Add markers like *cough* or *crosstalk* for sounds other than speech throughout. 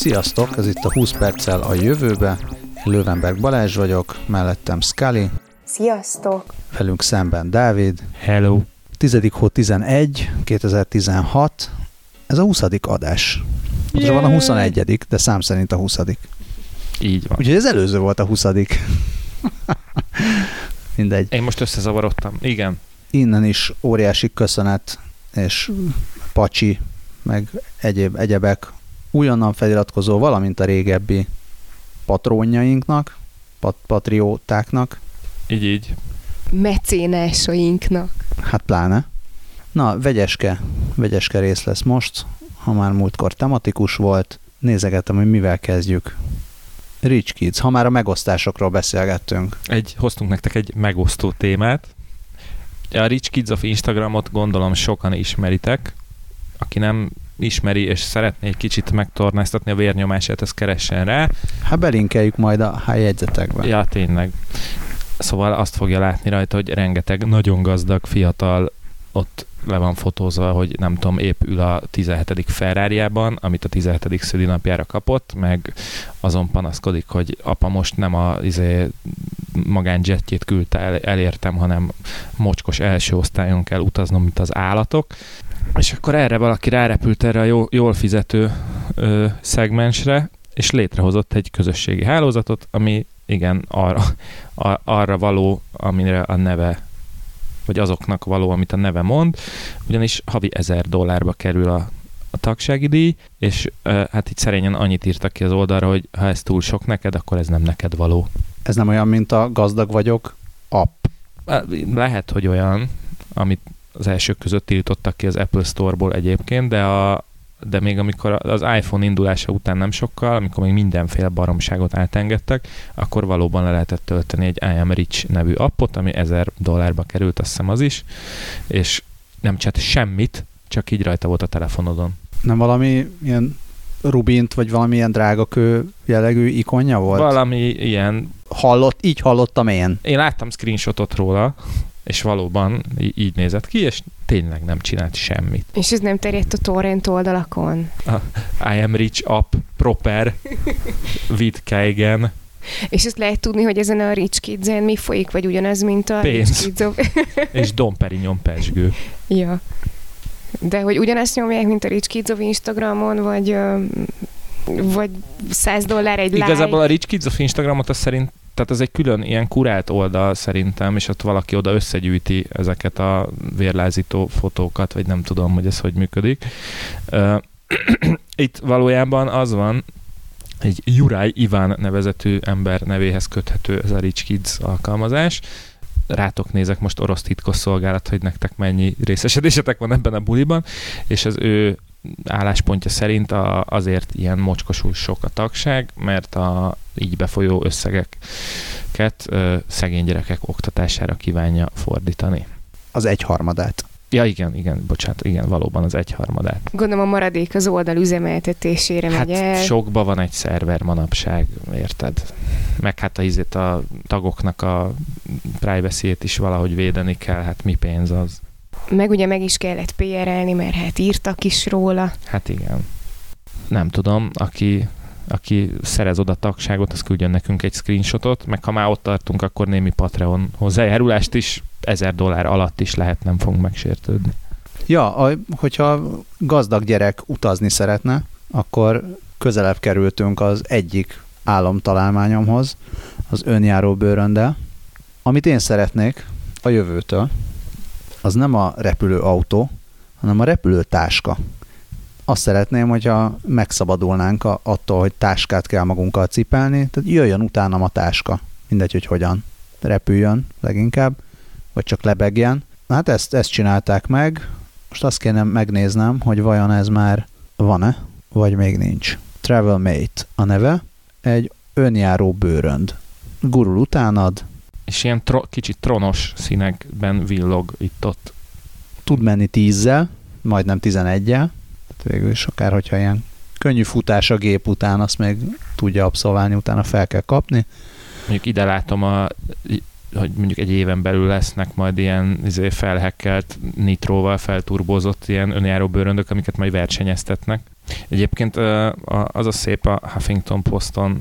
Sziasztok, ez itt a 20 perccel a jövőbe. Én Lövenberg Balázs vagyok, mellettem Scully. Sziasztok! Velünk szemben Dávid. Hello! 10. hó 11, 2016. Ez a 20. adás. Yeah. van a 21. de szám szerint a 20. Így van. Úgyhogy ez előző volt a 20. *laughs* Mindegy. Én most összezavarodtam. Igen. Innen is óriási köszönet és pacsi, meg egyéb egyebek újonnan feliratkozó, valamint a régebbi patrónjainknak, pat- patriótáknak. Így, így. Mecénásainknak. Hát pláne. Na, vegyeske, vegyeske rész lesz most, ha már múltkor tematikus volt. Nézegetem, hogy mivel kezdjük. Rich Kids, ha már a megosztásokról beszélgettünk. Egy, hoztunk nektek egy megosztó témát. A Rich Kids of Instagramot gondolom sokan ismeritek. Aki nem ismeri és szeretné egy kicsit megtornáztatni a vérnyomását, ezt keressen rá. Hát belinkeljük majd a jegyzetekben. Ja, tényleg. Szóval azt fogja látni rajta, hogy rengeteg nagyon gazdag, fiatal ott le van fotózva, hogy nem tudom, épp ül a 17. ferrari amit a 17. szülinapjára kapott, meg azon panaszkodik, hogy apa most nem a izé, magánjetjét küldte el, elértem, hanem mocskos első osztályon kell utaznom, mint az állatok. És akkor erre valaki rárepült erre a jó, jól fizető ö, szegmensre, és létrehozott egy közösségi hálózatot, ami igen, arra, a, arra való, amire a neve vagy azoknak való, amit a neve mond, ugyanis havi ezer dollárba kerül a, a tagsági díj, és uh, hát itt szerényen annyit írtak ki az oldalra, hogy ha ez túl sok neked, akkor ez nem neked való. Ez nem olyan, mint a gazdag vagyok app? Lehet, hogy olyan, amit az elsők között tiltottak ki az Apple Store-ból egyébként, de a, de még amikor az iPhone indulása után nem sokkal, amikor még mindenféle baromságot átengedtek, akkor valóban le lehetett tölteni egy I Am Rich nevű appot, ami 1000 dollárba került, azt hiszem az is, és nem csinált semmit, csak így rajta volt a telefonodon. Nem valami ilyen Rubint, vagy valamilyen drágakő jellegű ikonja volt? Valami ilyen. Hallott, így hallottam én. Én láttam screenshotot róla, és valóban így nézett ki, és tényleg nem csinált semmit. És ez nem terjedt a torrent oldalakon? A I am rich up proper with Keigen. És ezt lehet tudni, hogy ezen a Rich kids mi folyik, vagy ugyanaz, mint a Pénz. Rich Kids of... és Dom Perignon pesgő. Ja. De hogy ugyanezt nyomják, mint a Rich Kids of Instagramon, vagy vagy 100 dollár egy Igazából like. a Rich Kids of Instagramot az szerint tehát ez egy külön ilyen kurált oldal szerintem, és ott valaki oda összegyűjti ezeket a vérlázító fotókat, vagy nem tudom, hogy ez hogy működik. *clears throat* Itt valójában az van, egy Juraj Iván nevezetű ember nevéhez köthető ez a Rich Kids alkalmazás. Rátok nézek most orosz titkos szolgálat, hogy nektek mennyi részesedésetek van ebben a buliban, és az ő álláspontja szerint a, azért ilyen mocskosul sok a tagság, mert a így befolyó összegeket ö, szegény gyerekek oktatására kívánja fordítani. Az egyharmadát. Ja, igen, igen, bocsánat, igen, valóban az egyharmadát. Gondolom a maradék az oldal üzemeltetésére hát megy el. sokba van egy szerver manapság, érted? Meg hát a, izét a tagoknak a privacy is valahogy védeni kell, hát mi pénz az. Meg ugye meg is kellett PR-elni, mert hát írtak is róla. Hát igen. Nem tudom, aki aki szerez oda tagságot, az küldjön nekünk egy screenshotot, meg ha már ott tartunk, akkor némi Patreon hozzájárulást is, ezer dollár alatt is lehet, nem fogunk megsértődni. Ja, a, hogyha gazdag gyerek utazni szeretne, akkor közelebb kerültünk az egyik álomtalálmányomhoz, az önjáró bőröndel. Amit én szeretnék a jövőtől, az nem a repülő autó, hanem a repülő táska. Azt szeretném, hogyha megszabadulnánk attól, hogy táskát kell magunkkal cipelni, tehát jöjjön utánam a táska. Mindegy, hogy hogyan. Repüljön leginkább, vagy csak lebegjen. Na hát ezt, ezt csinálták meg. Most azt kéne megnéznem, hogy vajon ez már van-e, vagy még nincs. Travel Mate a neve, egy önjáró bőrönd. Gurul utánad. És ilyen tro- kicsit tronos színekben villog itt-ott. Tud menni tízzel, majdnem tizenegyel, végül is akár, hogyha ilyen könnyű futás a gép után, azt még tudja abszolválni, utána fel kell kapni. Mondjuk ide látom, a, hogy mondjuk egy éven belül lesznek majd ilyen izé, felhekkelt nitróval felturbozott ilyen önjáró bőröndök, amiket majd versenyeztetnek. Egyébként az a szép a Huffington Poston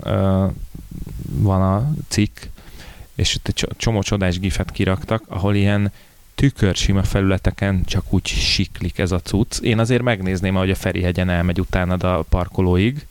van a cikk, és itt egy csomó csodás gifet kiraktak, ahol ilyen tükörsima felületeken csak úgy siklik ez a cucc. Én azért megnézném, ahogy a Ferihegyen elmegy utána a parkolóig,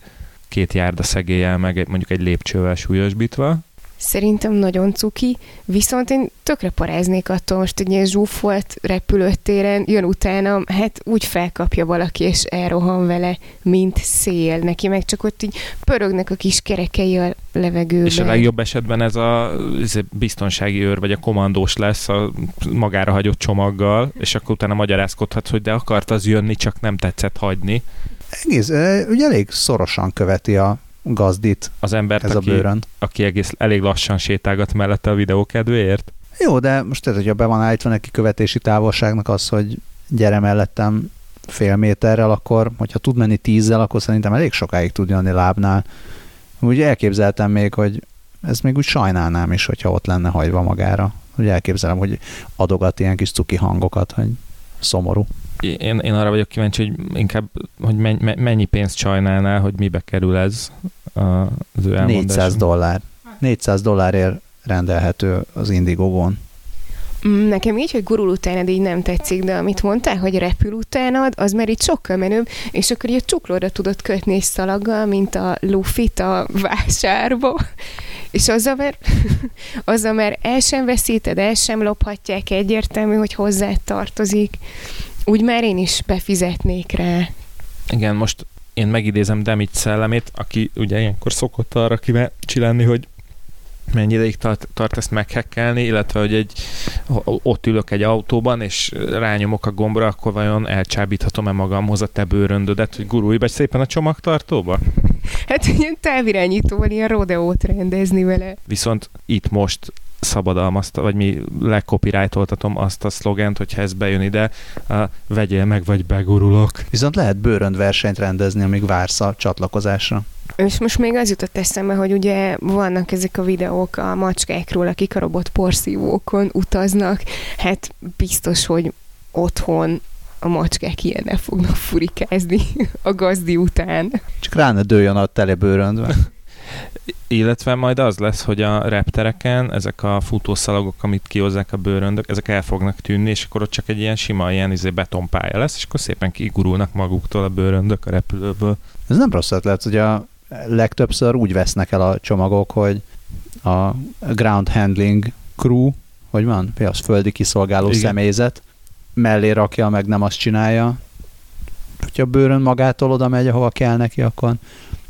két járda szegéllyel, meg mondjuk egy lépcsővel súlyosbítva, Szerintem nagyon cuki, viszont én tökre paráznék attól, most egy ilyen zsúfolt repülőtéren jön utána, hát úgy felkapja valaki, és elrohan vele, mint szél. Neki meg csak ott így pörögnek a kis kerekei a levegőben. És a legjobb esetben ez a ez biztonsági őr, vagy a komandós lesz a magára hagyott csomaggal, és akkor utána magyarázkodhat, hogy de akart az jönni, csak nem tetszett hagyni. Egész, ugye elég szorosan követi a gazdit az embert, ez aki, a bőrön. aki egész elég lassan sétálgat mellette a videó kedvéért. Jó, de most ez, hogyha be van állítva neki követési távolságnak az, hogy gyere mellettem fél méterrel, akkor, hogyha tud menni tízzel, akkor szerintem elég sokáig tud jönni lábnál. Úgy elképzeltem még, hogy ez még úgy sajnálnám is, hogyha ott lenne hagyva magára. Úgy elképzelem, hogy adogat ilyen kis cuki hangokat, hogy szomorú én, én arra vagyok kíváncsi, hogy inkább, hogy mennyi pénzt sajnálnál, hogy mibe kerül ez az ő 400 dollár. 400 dollárért rendelhető az Indiegogon. Mm, nekem így, hogy gurul utánad így nem tetszik, de amit mondtál, hogy repül utánad, az már itt sokkal menőbb, és akkor így a csuklóra tudod kötni egy szalaggal, mint a lufit a vásárba, és azzal mert, *laughs* azzal mert el sem veszíted, el sem lophatják, egyértelmű, hogy hozzá tartozik úgy már én is befizetnék rá. Igen, most én megidézem Demit szellemét, aki ugye ilyenkor szokott arra kíváncsi lenni, hogy mennyi ideig tart, tart ezt meghekkelni, illetve hogy egy, ott ülök egy autóban, és rányomok a gombra, akkor vajon elcsábíthatom-e magamhoz a te bőröndödet, hogy gurulj be szépen a csomagtartóba? Hát ilyen távirányítóval ilyen rodeót rendezni vele. Viszont itt most szabadalmazta, vagy mi lekopiránytoltatom azt a szlogent, hogyha ez bejön ide, uh, vegyél meg, vagy begurulok. Viszont lehet bőrönd versenyt rendezni, amíg vársz a csatlakozásra. És most még az jutott eszembe, hogy ugye vannak ezek a videók a macskákról, akik a robot porszívókon utaznak. Hát biztos, hogy otthon a macskák ilyennel fognak furikázni a gazdi után. Csak rá ne dőljön a telebőröndbe. *laughs* Illetve majd az lesz, hogy a reptereken ezek a futószalagok, amit kihozzák a bőröndök, ezek el fognak tűnni, és akkor ott csak egy ilyen sima, ilyen izé betonpálya lesz, és akkor szépen kigurulnak maguktól a bőröndök a repülőből. Ez nem rossz ötlet, hogy a legtöbbször úgy vesznek el a csomagok, hogy a ground handling crew, hogy van, mi az földi kiszolgáló Igen. személyzet, mellé rakja, meg nem azt csinálja. Hogyha bőrön magától oda megy, ahova kell neki, akkor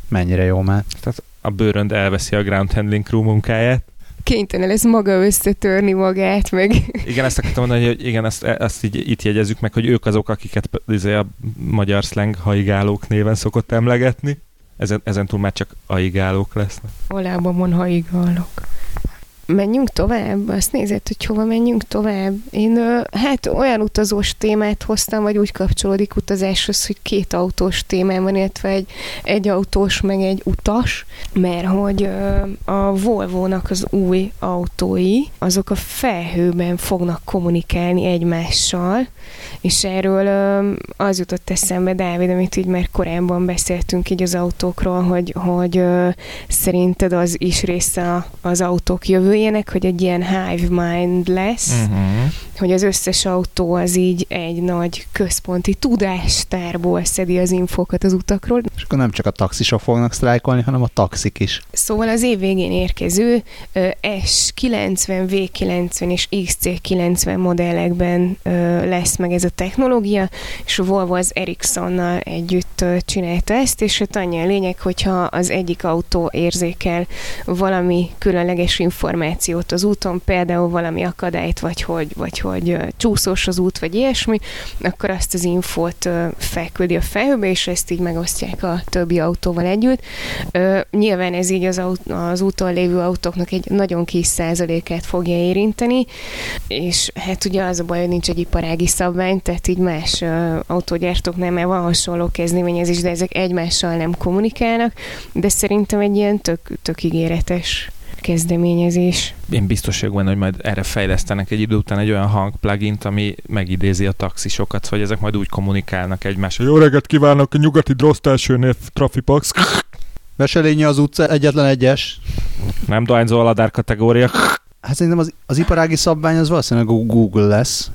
mennyire jó már. Tehát a bőrönd elveszi a ground handling crew munkáját. Kénytelen lesz maga összetörni magát, meg... Igen, ezt akartam mondani, hogy igen, ezt, ezt így, itt jegyezzük meg, hogy ők azok, akiket izé a magyar slang haigálók néven szokott emlegetni. Ezen, ezen túl már csak aigálók lesznek. Olában haigálók menjünk tovább? Azt nézed, hogy hova menjünk tovább? Én hát olyan utazós témát hoztam, vagy úgy kapcsolódik utazáshoz, hogy két autós témám van, illetve egy, egy autós, meg egy utas, mert hogy a Volvo-nak az új autói, azok a felhőben fognak kommunikálni egymással, és erről az jutott eszembe, Dávid, amit így már korábban beszéltünk így az autókról, hogy, hogy szerinted az is része az autók jövője, jövőjének, hogy egy ilyen hive mind lesz, uh-huh. hogy az összes autó az így egy nagy központi tudástárból szedi az infókat az utakról. És akkor nem csak a taxisok fognak sztrájkolni, hanem a taxik is. Szóval az év végén érkező S90, V90 és XC90 modellekben lesz meg ez a technológia, és a Volvo az Ericssonnal együtt csinálta ezt, és ott annyi a lényeg, hogyha az egyik autó érzékel valami különleges információt, információt az úton, például valami akadályt, vagy hogy, vagy hogy csúszós az út, vagy ilyesmi, akkor azt az infót felküldi a felhőbe, és ezt így megosztják a többi autóval együtt. Nyilván ez így az, aut- az úton lévő autóknak egy nagyon kis százalékát fogja érinteni, és hát ugye az a baj, hogy nincs egy iparági szabvány, tehát így más autógyártóknál már van hasonló kezdeményezés, de ezek egymással nem kommunikálnak, de szerintem egy ilyen tök, tök ígéretes kezdeményezés. Én biztos vagyok benne, hogy majd erre fejlesztenek egy idő után egy olyan hang plugint, ami megidézi a taxisokat, vagy ezek majd úgy kommunikálnak egymással. Jó reggelt kívánok, a nyugati Droszt elsőnél Trafipax. Veselényi az utca egyetlen egyes. Nem dohányzó aladár kategória. Hát szerintem az, az iparági szabvány az valószínűleg Google lesz.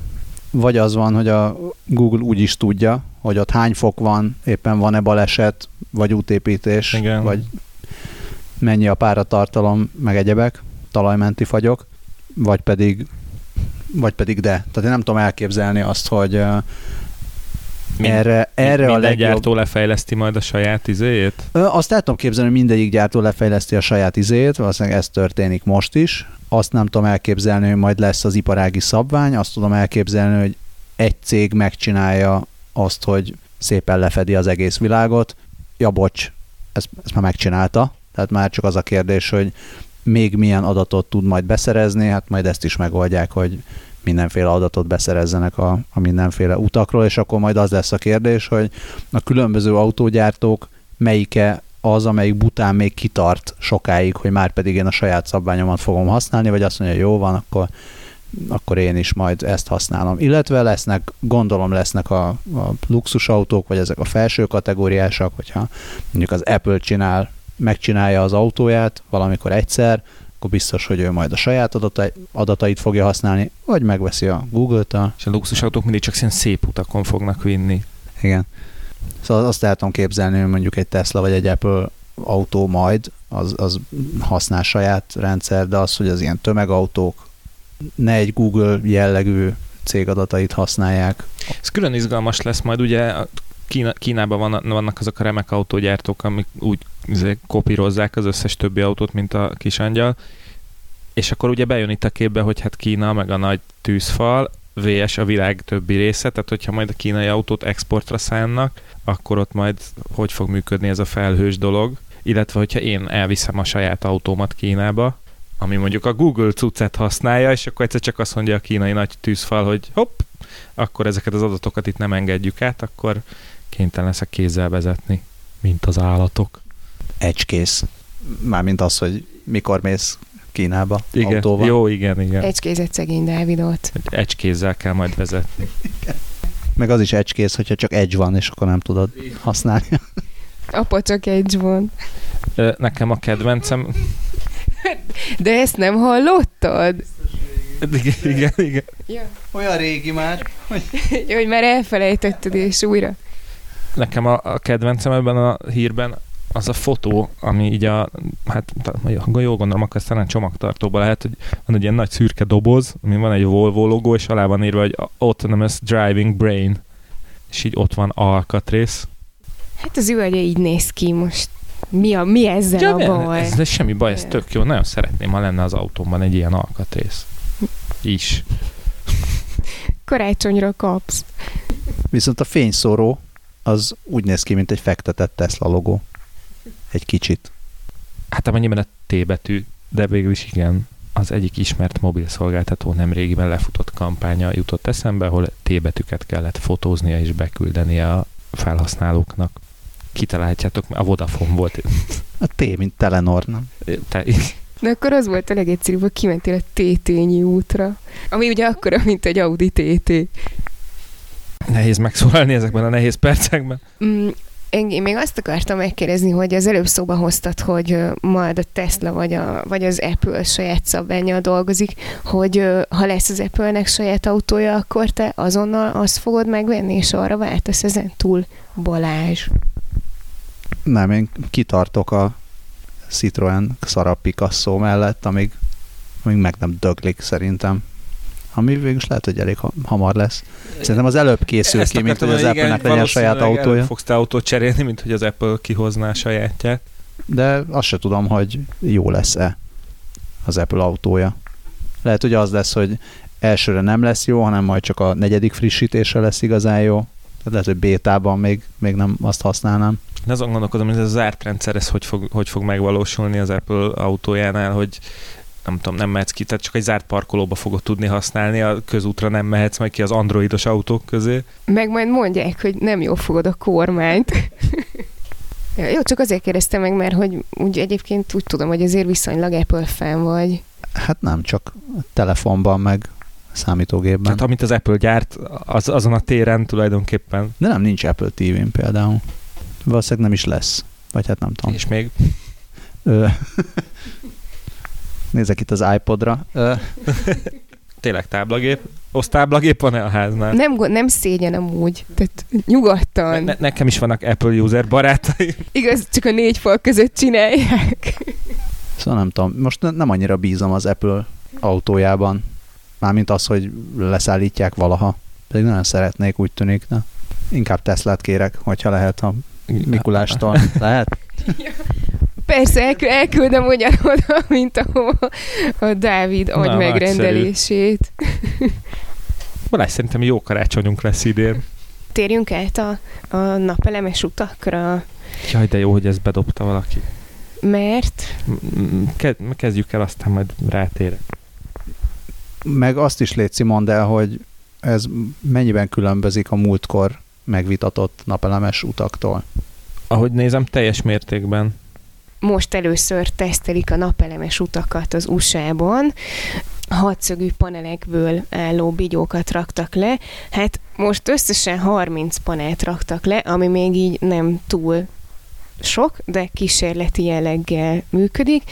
Vagy az van, hogy a Google úgy is tudja, hogy ott hány fok van, éppen van-e baleset, vagy útépítés, Igen. vagy mennyi a páratartalom, meg egyebek, talajmenti fagyok, vagy pedig vagy pedig de. Tehát én nem tudom elképzelni azt, hogy Mind- erre, erre a Minden legjobb... gyártó lefejleszti majd a saját izéjét? Azt el tudom képzelni, hogy mindegyik gyártó lefejleszti a saját izét, valószínűleg ez történik most is. Azt nem tudom elképzelni, hogy majd lesz az iparági szabvány, azt tudom elképzelni, hogy egy cég megcsinálja azt, hogy szépen lefedi az egész világot. Ja, bocs, ezt, ezt már megcsinálta. Tehát már csak az a kérdés, hogy még milyen adatot tud majd beszerezni, hát majd ezt is megoldják, hogy mindenféle adatot beszerezzenek a, a mindenféle utakról, és akkor majd az lesz a kérdés, hogy a különböző autógyártók melyike az, amelyik bután még kitart sokáig, hogy már pedig én a saját szabványomat fogom használni, vagy azt mondja, jó van, akkor, akkor én is majd ezt használom. Illetve lesznek, gondolom lesznek a, a luxusautók, vagy ezek a felső kategóriásak, hogyha mondjuk az Apple csinál, megcsinálja az autóját valamikor egyszer, akkor biztos, hogy ő majd a saját adatai, adatait fogja használni, vagy megveszi a Google-től. És a luxusautók mindig csak szép utakon fognak vinni. Igen. Szóval azt tudom képzelni, hogy mondjuk egy Tesla vagy egy Apple autó majd, az, az használ saját rendszer, de az, hogy az ilyen tömegautók ne egy Google jellegű cégadatait használják. Ez külön izgalmas lesz majd, ugye Kína, Kínában van, vannak azok a remek autógyártók, amik úgy kopírozzák az összes többi autót, mint a kisangyal, és akkor ugye bejön itt a képbe, hogy hát Kína, meg a nagy tűzfal, VS a világ többi része, tehát hogyha majd a kínai autót exportra szánnak, akkor ott majd hogy fog működni ez a felhős dolog, illetve hogyha én elviszem a saját autómat Kínába, ami mondjuk a Google cuccet használja, és akkor egyszer csak azt mondja a kínai nagy tűzfal, hogy hopp, akkor ezeket az adatokat itt nem engedjük át, akkor kénytelen leszek kézzel vezetni, mint az állatok. Egykész. Mármint az, hogy mikor mész Kínába Igen, autóval. jó, igen, igen. Egy... Egykézett szegény Dávidot. Egy kézzel kell majd vezetni. Meg az is egykész, hogyha csak egy van, és akkor nem tudod használni. Apa csak egy van. Nekem a kedvencem... De ezt nem hallottad? Igen, igen, igen. Ja. Olyan régi már. Jó, hogy már elfelejtetted, és újra. Nekem a, a kedvencem ebben a hírben az a fotó, ami így a, hát ha jól gondolom, akkor ez talán csomagtartóban lehet, hogy van egy ilyen nagy szürke doboz, ami van egy Volvo logó, és alá van írva, hogy Autonomous Driving Brain. És így ott van alkatrész. Hát az üvegye így néz ki most. Mi, a, mi ezzel Ja, a baj? ez, ez semmi baj, ez tök jó. Nagyon szeretném, ha lenne az autómban egy ilyen alkatrész. Is. Karácsonyra kapsz. Viszont a fényszóró az úgy néz ki, mint egy fektetett Tesla logó. Egy kicsit. Hát amennyiben a T betű, de végül is igen. Az egyik ismert mobil szolgáltató nem régiben lefutott kampánya jutott eszembe, ahol T betűket kellett fotóznia és beküldenie a felhasználóknak. Kitalálhatjátok, a Vodafone volt. A T, mint Telenor, nem? Te, De akkor az volt a legegyszerűbb, hogy kimentél a Tétényi útra. Ami ugye akkora, mint egy Audi TT. nehéz megszólalni ezekben a nehéz percekben. Mm, én, még azt akartam megkérdezni, hogy az előbb szóba hoztad, hogy majd a Tesla vagy, a, vagy az Apple saját szabványjal dolgozik, hogy ha lesz az Apple-nek saját autója, akkor te azonnal azt fogod megvenni, és arra váltasz ezen túl Balázs. Nem, én kitartok a Citroen szarab Picasso mellett, amíg, amíg meg nem döglik szerintem. Ami végülis lehet, hogy elég ha- hamar lesz. Szerintem az előbb készül Ezt ki, mint hogy az Apple-nek legyen saját autója. fogsz te autót cserélni, mint hogy az Apple kihozná a sajátját. De azt se tudom, hogy jó lesz-e az Apple autója. Lehet, hogy az lesz, hogy elsőre nem lesz jó, hanem majd csak a negyedik frissítésre lesz igazán jó. Tehát lehet, hogy bétában még, még nem azt használnám. Én azon gondolkodom, hogy ez a zárt rendszer, ez hogy fog, hogy fog megvalósulni az Apple autójánál, hogy nem tudom, nem mehetsz ki, tehát csak egy zárt parkolóba fogod tudni használni, a közútra nem mehetsz majd ki az androidos autók közé. Meg majd mondják, hogy nem jól fogod a kormányt. Ja, *laughs* jó, csak azért kérdeztem meg, mert hogy úgy egyébként úgy tudom, hogy azért viszonylag Apple fan vagy. Hát nem, csak telefonban, meg számítógépben. Hát amit az Apple gyárt, az, azon a téren tulajdonképpen. De nem, nincs Apple TV-n például. Valószínűleg nem is lesz. Vagy hát nem tudom. És még? *laughs* Nézek itt az iPodra. *laughs* Tényleg táblagép? Osztáblagép van-e a háznál? Nem, nem szégyen amúgy, tehát nyugodtan. Ne, nekem is vannak Apple user barátaim. *laughs* Igaz, csak a négy fal között csinálják. szóval nem tudom, most ne- nem annyira bízom az Apple autójában. Mármint az, hogy leszállítják valaha. Pedig nagyon szeretnék, úgy tűnik. De inkább Teslát kérek, hogyha lehet a Mikulástól. *laughs* Lehet? Persze, elkü- elküldöm ugyanoda, *laughs* mint ahova a Dávid agy Na, megrendelését. *laughs* Balázs, szerintem jó karácsonyunk lesz idén. Térjünk át a, a napelemes utakra, Jaj, de jó, hogy ezt bedobta valaki. mert Kezdjük el, aztán majd rátérek. Meg azt is létszi mondd el, hogy ez mennyiben különbözik a múltkor megvitatott napelemes utaktól. Ahogy nézem, teljes mértékben. Most először tesztelik a napelemes utakat az USA-ban, hatszögű panelekből álló bigyókat raktak le. Hát most összesen 30 panelt raktak le, ami még így nem túl sok, de kísérleti jelleggel működik,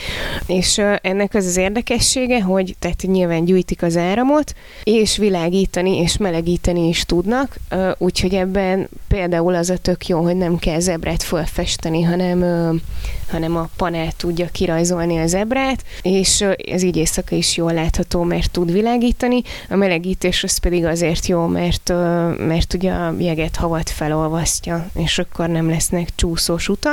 és ennek az az érdekessége, hogy tehát nyilván gyűjtik az áramot, és világítani és melegíteni is tudnak, úgyhogy ebben például az a tök jó, hogy nem kell zebrát fölfesteni, hanem, hanem a panel tudja kirajzolni a zebrát, és ez így éjszaka is jól látható, mert tud világítani, a melegítés az pedig azért jó, mert, mert ugye a jeget havat felolvasztja, és akkor nem lesznek csúszós utak,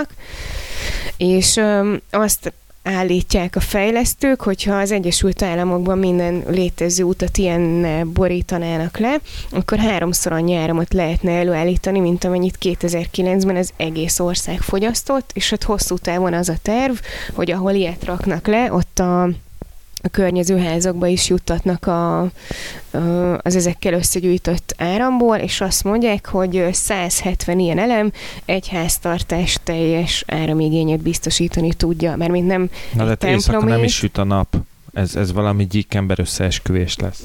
és ö, azt állítják a fejlesztők, hogyha az Egyesült Államokban minden létező utat ilyennel borítanának le, akkor háromszor annyi áramot lehetne előállítani, mint amennyit 2009-ben az egész ország fogyasztott, és hát hosszú távon az a terv, hogy ahol ilyet raknak le, ott a a környező házakba is juttatnak a, az ezekkel összegyűjtött áramból, és azt mondják, hogy ö, 170 ilyen elem egy háztartás teljes áramigényét biztosítani tudja, mert mint nem Na de éjszaka nem templomét. is süt a nap. Ez, ez valami gyíkember összeesküvés lesz.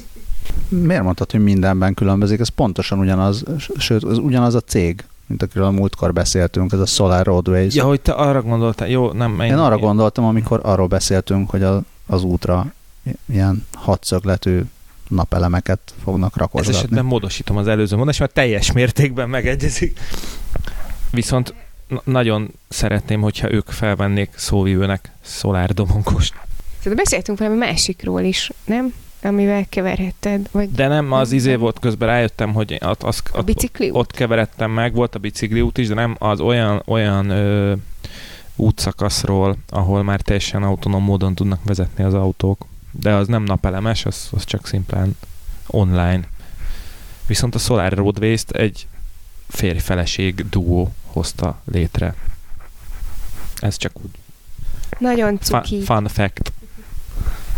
Miért mondtad, hogy mindenben különbözik? Ez pontosan ugyanaz, sőt, ez ugyanaz a cég, mint akiről a múltkor beszéltünk, ez a Solar Roadways. Ja, hogy te arra gondoltál. Jó, nem. Én arra gondoltam, amikor arról beszéltünk, hogy a, az útra ilyen hatszögletű napelemeket fognak Ez rakozgatni. esetben módosítom az előző mondást, mert teljes mértékben megegyezik. Viszont na- nagyon szeretném, hogyha ők felvennék szóvivőnek Szolár Domonkost. Tehát beszéltünk valami másikról is, nem? Amivel keverhetted, vagy De nem, az izé volt, közben rájöttem, hogy ott, az, a ott, ott keveredtem meg, volt a bicikliút is, de nem az olyan, olyan ö, útszakaszról, ahol már teljesen autonóm módon tudnak vezetni az autók. De az nem napelemes, az, az csak szimplán online. Viszont a Solar Roadways-t egy férj-feleség duó hozta létre. Ez csak úgy Nagyon fun, cuki. fun fact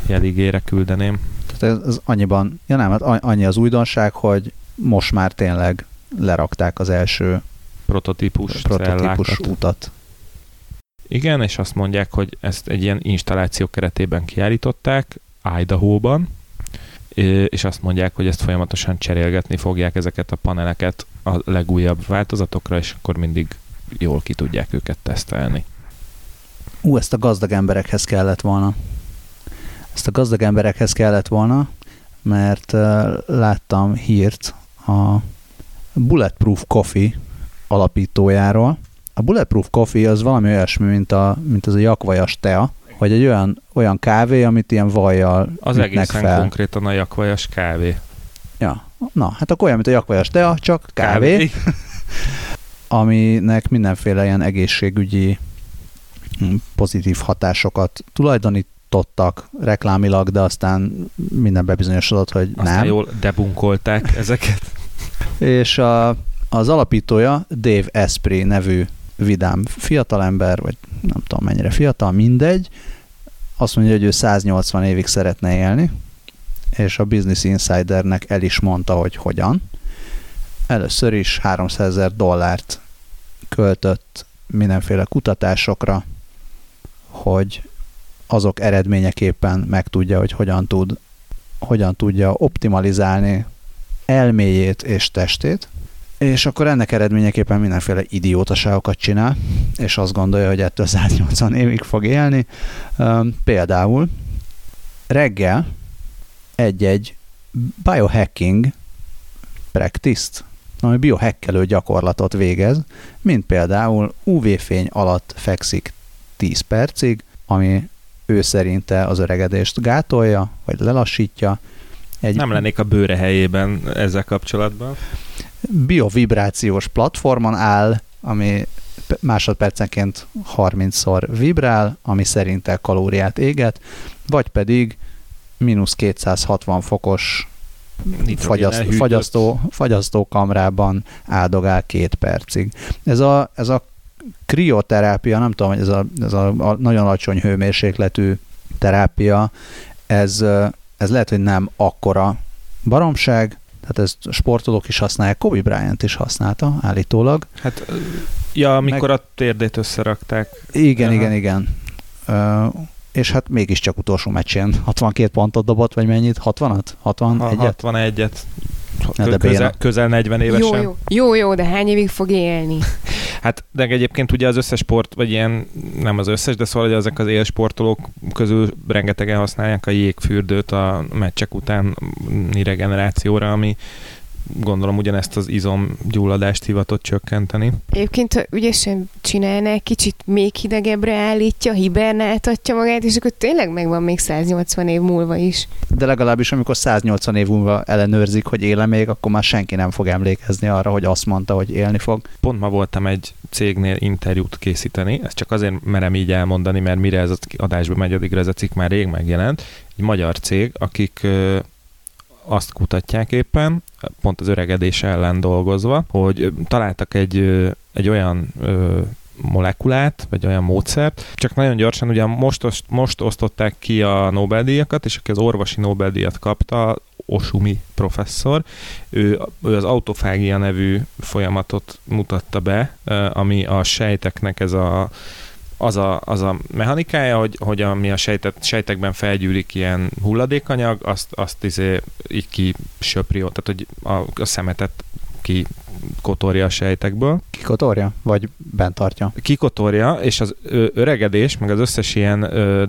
jeligére küldeném. Tehát ez, ez annyiban, ja nem, hát annyi az újdonság, hogy most már tényleg lerakták az első Prototípus, prototípus cellákat. utat. Igen, és azt mondják, hogy ezt egy ilyen installáció keretében kiállították Idaho-ban, és azt mondják, hogy ezt folyamatosan cserélgetni fogják ezeket a paneleket a legújabb változatokra, és akkor mindig jól ki tudják őket tesztelni. Ú, ezt a gazdag emberekhez kellett volna. Ezt a gazdag emberekhez kellett volna, mert láttam hírt a Bulletproof Coffee alapítójáról. A Bulletproof Coffee az valami olyasmi, mint, a, mint az a jakvajas tea, vagy egy olyan, olyan kávé, amit ilyen vajjal Az egészen fel. konkrétan a jakvajas kávé. Ja. Na, hát akkor olyan, mint a jakvajas tea, csak kávé, *laughs* aminek mindenféle ilyen egészségügyi mm, pozitív hatásokat tulajdonítottak reklámilag, de aztán minden bebizonyosodott, hogy Aztán nem. jól debunkolták ezeket. *laughs* És a, az alapítója Dave Esprit nevű vidám fiatalember, vagy nem tudom mennyire fiatal, mindegy, azt mondja, hogy ő 180 évig szeretne élni, és a Business Insidernek el is mondta, hogy hogyan. Először is 300 ezer dollárt költött mindenféle kutatásokra, hogy azok eredményeképpen megtudja, hogy hogyan, tud, hogyan tudja optimalizálni elméjét és testét, és akkor ennek eredményeképpen mindenféle idiótaságokat csinál, és azt gondolja, hogy ettől 180 évig fog élni. Például reggel egy-egy biohacking practice-t, ami biohackelő gyakorlatot végez, mint például UV-fény alatt fekszik 10 percig, ami ő szerinte az öregedést gátolja, vagy lelassítja. Egy Nem lennék a bőre helyében ezzel kapcsolatban. Biovibrációs platformon áll, ami másodpercenként 30-szor vibrál, ami szerinte kalóriát éget, vagy pedig mínusz 260 fokos fagyaszt, fagyasztó, fagyasztó kamrában áldogál két percig. Ez a, ez a krioterápia, nem tudom, ez a, ez a, a nagyon alacsony hőmérsékletű terápia, ez, ez lehet, hogy nem akkora baromság, tehát ezt sportolók is használják, Kobe Bryant is használta állítólag. Hát, ja, amikor Meg... a térdét összerakták. Igen, Aha. igen, igen és hát mégiscsak utolsó meccsén 62 *laughs* pontot dobott, vagy mennyit? 60-at? 61-et? 61-et. Közel, közel, közel 40 évesen. Jó, jó. jó, jó, de hány évig fog élni? *laughs* Hát, de egyébként ugye az összes sport, vagy ilyen, nem az összes, de szóval hogy ezek az élsportolók közül rengetegen használják a jégfürdőt a meccsek után regenerációra, ami gondolom ugyanezt az izomgyulladást hivatott csökkenteni. Egyébként, ha ügyesen csinálná, kicsit még hidegebbre állítja, hibernáltatja magát, és akkor tényleg megvan még 180 év múlva is. De legalábbis amikor 180 év múlva ellenőrzik, hogy éle még, akkor már senki nem fog emlékezni arra, hogy azt mondta, hogy élni fog. Pont ma voltam egy cégnél interjút készíteni, ezt csak azért merem így elmondani, mert mire ez az adásba megy, addigra ez a cikk már rég megjelent. Egy magyar cég, akik azt kutatják éppen, pont az öregedés ellen dolgozva, hogy találtak egy, egy olyan molekulát, vagy olyan módszert, csak nagyon gyorsan, ugye most, most osztották ki a Nobel-díjakat, és aki az orvosi Nobel-díjat kapta, Osumi professzor, ő, ő az autofágia nevű folyamatot mutatta be, ami a sejteknek ez a az a, az a mechanikája, hogy, hogy ami a sejtet, sejtekben felgyűlik ilyen hulladékanyag, azt, azt izé, így ki söpri, tehát hogy a, a szemetet ki kotorja a sejtekből. Kikotorja? Vagy bent tartja? Kikotorja, és az öregedés, meg az összes ilyen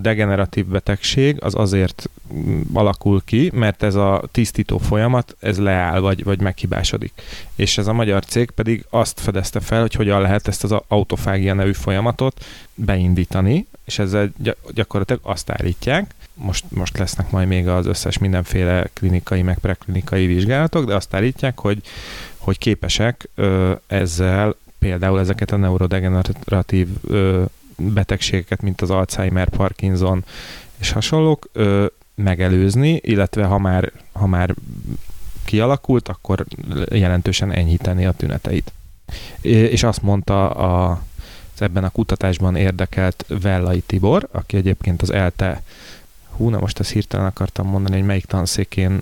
degeneratív betegség az azért mm, alakul ki, mert ez a tisztító folyamat, ez leáll, vagy, vagy meghibásodik. És ez a magyar cég pedig azt fedezte fel, hogy hogyan lehet ezt az autofágia nevű folyamatot beindítani, és ezzel gyakorlatilag azt állítják, most, most lesznek majd még az összes mindenféle klinikai, meg preklinikai vizsgálatok, de azt állítják, hogy hogy képesek ezzel például ezeket a neurodegeneratív betegségeket, mint az Alzheimer, Parkinson és hasonlók megelőzni, illetve ha már, ha már kialakult, akkor jelentősen enyhíteni a tüneteit. És azt mondta a, az ebben a kutatásban érdekelt Vellai Tibor, aki egyébként az ELTE, hú, na most ezt hirtelen akartam mondani, hogy melyik tanszékén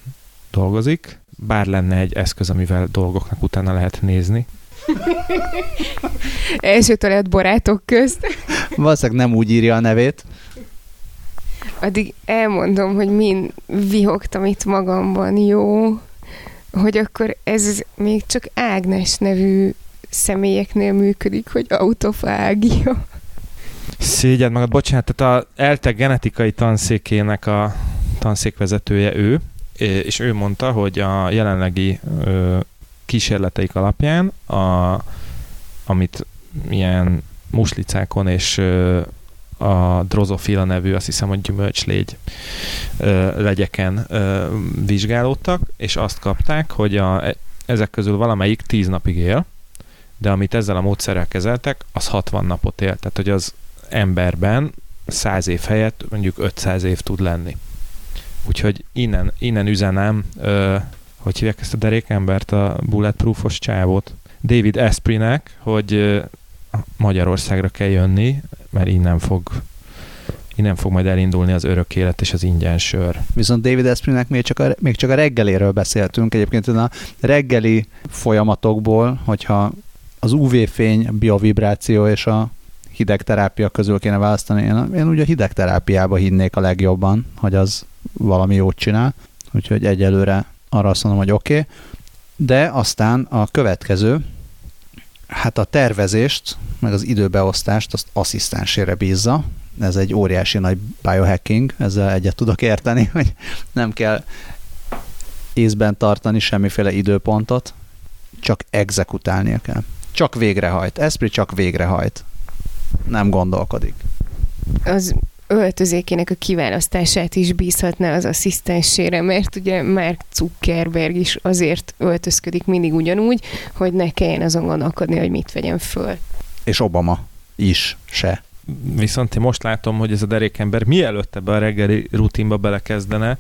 dolgozik, bár lenne egy eszköz, amivel dolgoknak utána lehet nézni. *laughs* Első talált barátok közt. *laughs* Valószínűleg nem úgy írja a nevét. Addig elmondom, hogy min vihogtam itt magamban, jó? Hogy akkor ez még csak Ágnes nevű személyeknél működik, hogy autofágia. Szégyen magad, bocsánat, tehát a ELTE genetikai tanszékének a tanszékvezetője ő, és ő mondta, hogy a jelenlegi kísérleteik alapján, a, amit ilyen muslicákon és a drozofila nevű, azt hiszem, hogy gyümölcslégy legyeken vizsgálódtak, és azt kapták, hogy a, e, ezek közül valamelyik 10 napig él, de amit ezzel a módszerrel kezeltek, az 60 napot él. Tehát, hogy az emberben 100 év helyett mondjuk 500 év tud lenni. Úgyhogy innen, innen üzenem, ö, hogy hívják ezt a derékembert, a bulletproofos csávót, David Esprinek, hogy ö, Magyarországra kell jönni, mert innen fog innen fog majd elindulni az örök élet és az ingyen sör. Viszont David Esprinek még csak, a, még csak a reggeléről beszéltünk. Egyébként a reggeli folyamatokból, hogyha az UV-fény, biovibráció és a hidegterápia közül kéne választani. Én, én ugye a hidegterápiába hinnék a legjobban, hogy az valami jót csinál, úgyhogy egyelőre arra azt mondom, hogy oké. Okay. De aztán a következő, hát a tervezést, meg az időbeosztást azt asszisztensére bízza. Ez egy óriási nagy biohacking, ezzel egyet tudok érteni, *laughs* hogy nem kell észben tartani semmiféle időpontot, csak exekutálnia kell. Csak végrehajt. Esprit csak végrehajt. Nem gondolkodik. Az öltözékének a kiválasztását is bízhatná az asszisztensére, mert ugye Mark Zuckerberg is azért öltözködik mindig ugyanúgy, hogy ne kelljen azon gondolkodni, hogy mit vegyen föl. És Obama is se. Viszont én most látom, hogy ez a derékember mielőtt ebbe a reggeli rutinba belekezdene,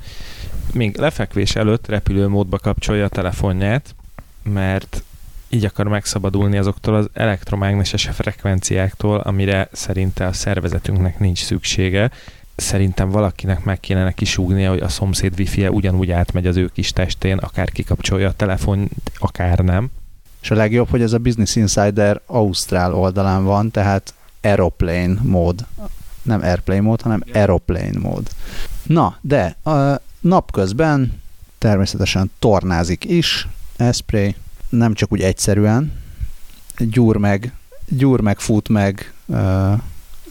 még lefekvés előtt repülőmódba kapcsolja a telefonját, mert így akar megszabadulni azoktól az elektromágneses frekvenciáktól, amire szerinte a szervezetünknek nincs szüksége. Szerintem valakinek meg kéne kisúgnia, hogy a szomszéd wifi-e ugyanúgy átmegy az ő kis testén, akár kikapcsolja a telefon, akár nem. És a legjobb, hogy ez a Business Insider Ausztrál oldalán van, tehát Aeroplane mód. Nem Airplane mód, hanem Aeroplane mód. Na, de a napközben természetesen tornázik is, Esprit, nem csak úgy egyszerűen, gyúr meg, gyúr meg, fut meg,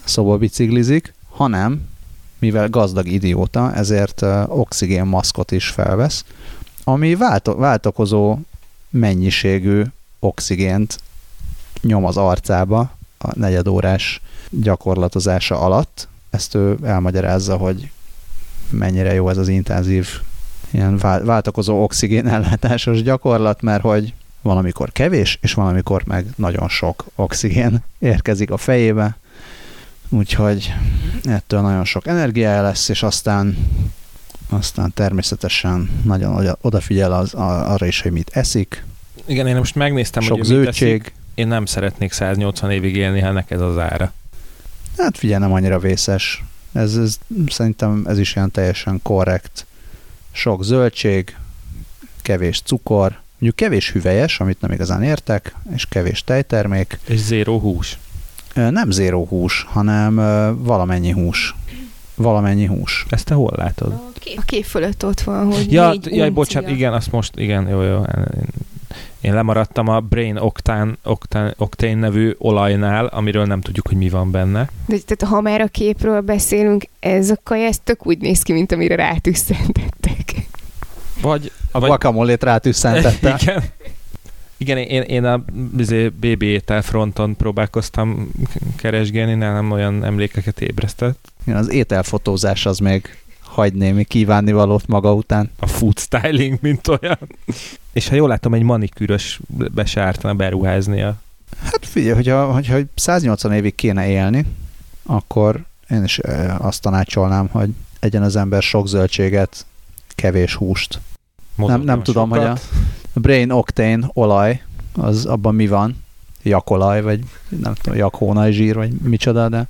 szobabiciklizik, hanem mivel gazdag idióta, ezért oxigénmaszkot is felvesz, ami válto- váltokozó mennyiségű oxigént nyom az arcába a negyedórás gyakorlatozása alatt. Ezt ő elmagyarázza, hogy mennyire jó ez az intenzív ilyen váltakozó oxigén ellátásos gyakorlat, mert hogy valamikor kevés, és valamikor meg nagyon sok oxigén érkezik a fejébe, úgyhogy ettől nagyon sok energia lesz, és aztán aztán természetesen nagyon odafigyel az, arra is, hogy mit eszik. Igen, én most megnéztem, sok hogy zöldség. Eszik. Én nem szeretnék 180 évig élni, ha ez az ára. Hát figyelj, nem annyira vészes. Ez, ez, szerintem ez is ilyen teljesen korrekt. Sok zöldség, kevés cukor, Mondjuk kevés hüvelyes, amit nem igazán értek, és kevés tejtermék. És zéró hús. Nem zéró hús, hanem valamennyi hús. Valamennyi hús. Ezt te hol látod? A kép, a kép fölött ott van, hogy ja, négy jaj, bocsánat, igen, azt most, igen, jó, jó. Én lemaradtam a Brain Octane, Octane, Octane nevű olajnál, amiről nem tudjuk, hogy mi van benne. De tehát, ha már a képről beszélünk, ez a kaja, ez tök úgy néz ki, mint amire rátüsszentettek. Vagy a vagy... guacamole-t rátüsszentette. *laughs* Igen. Igen, én, én a izé, BB étel fronton próbálkoztam keresgélni, nem olyan emlékeket ébresztett. Igen, az ételfotózás az még hagy némi kívánni valót maga után. A food styling, mint olyan. És ha jól látom, egy manikűrös be se ártana beruháznia. Hát figyelj, hogyha, hogyha 180 évig kéne élni, akkor én is azt tanácsolnám, hogy egyen az ember sok zöldséget, kevés húst, nem, nem tudom, sokat. hogy a Brain Octane olaj, az abban mi van? Jakolaj, vagy nem tudom, jakhónaj zsír, vagy micsoda, de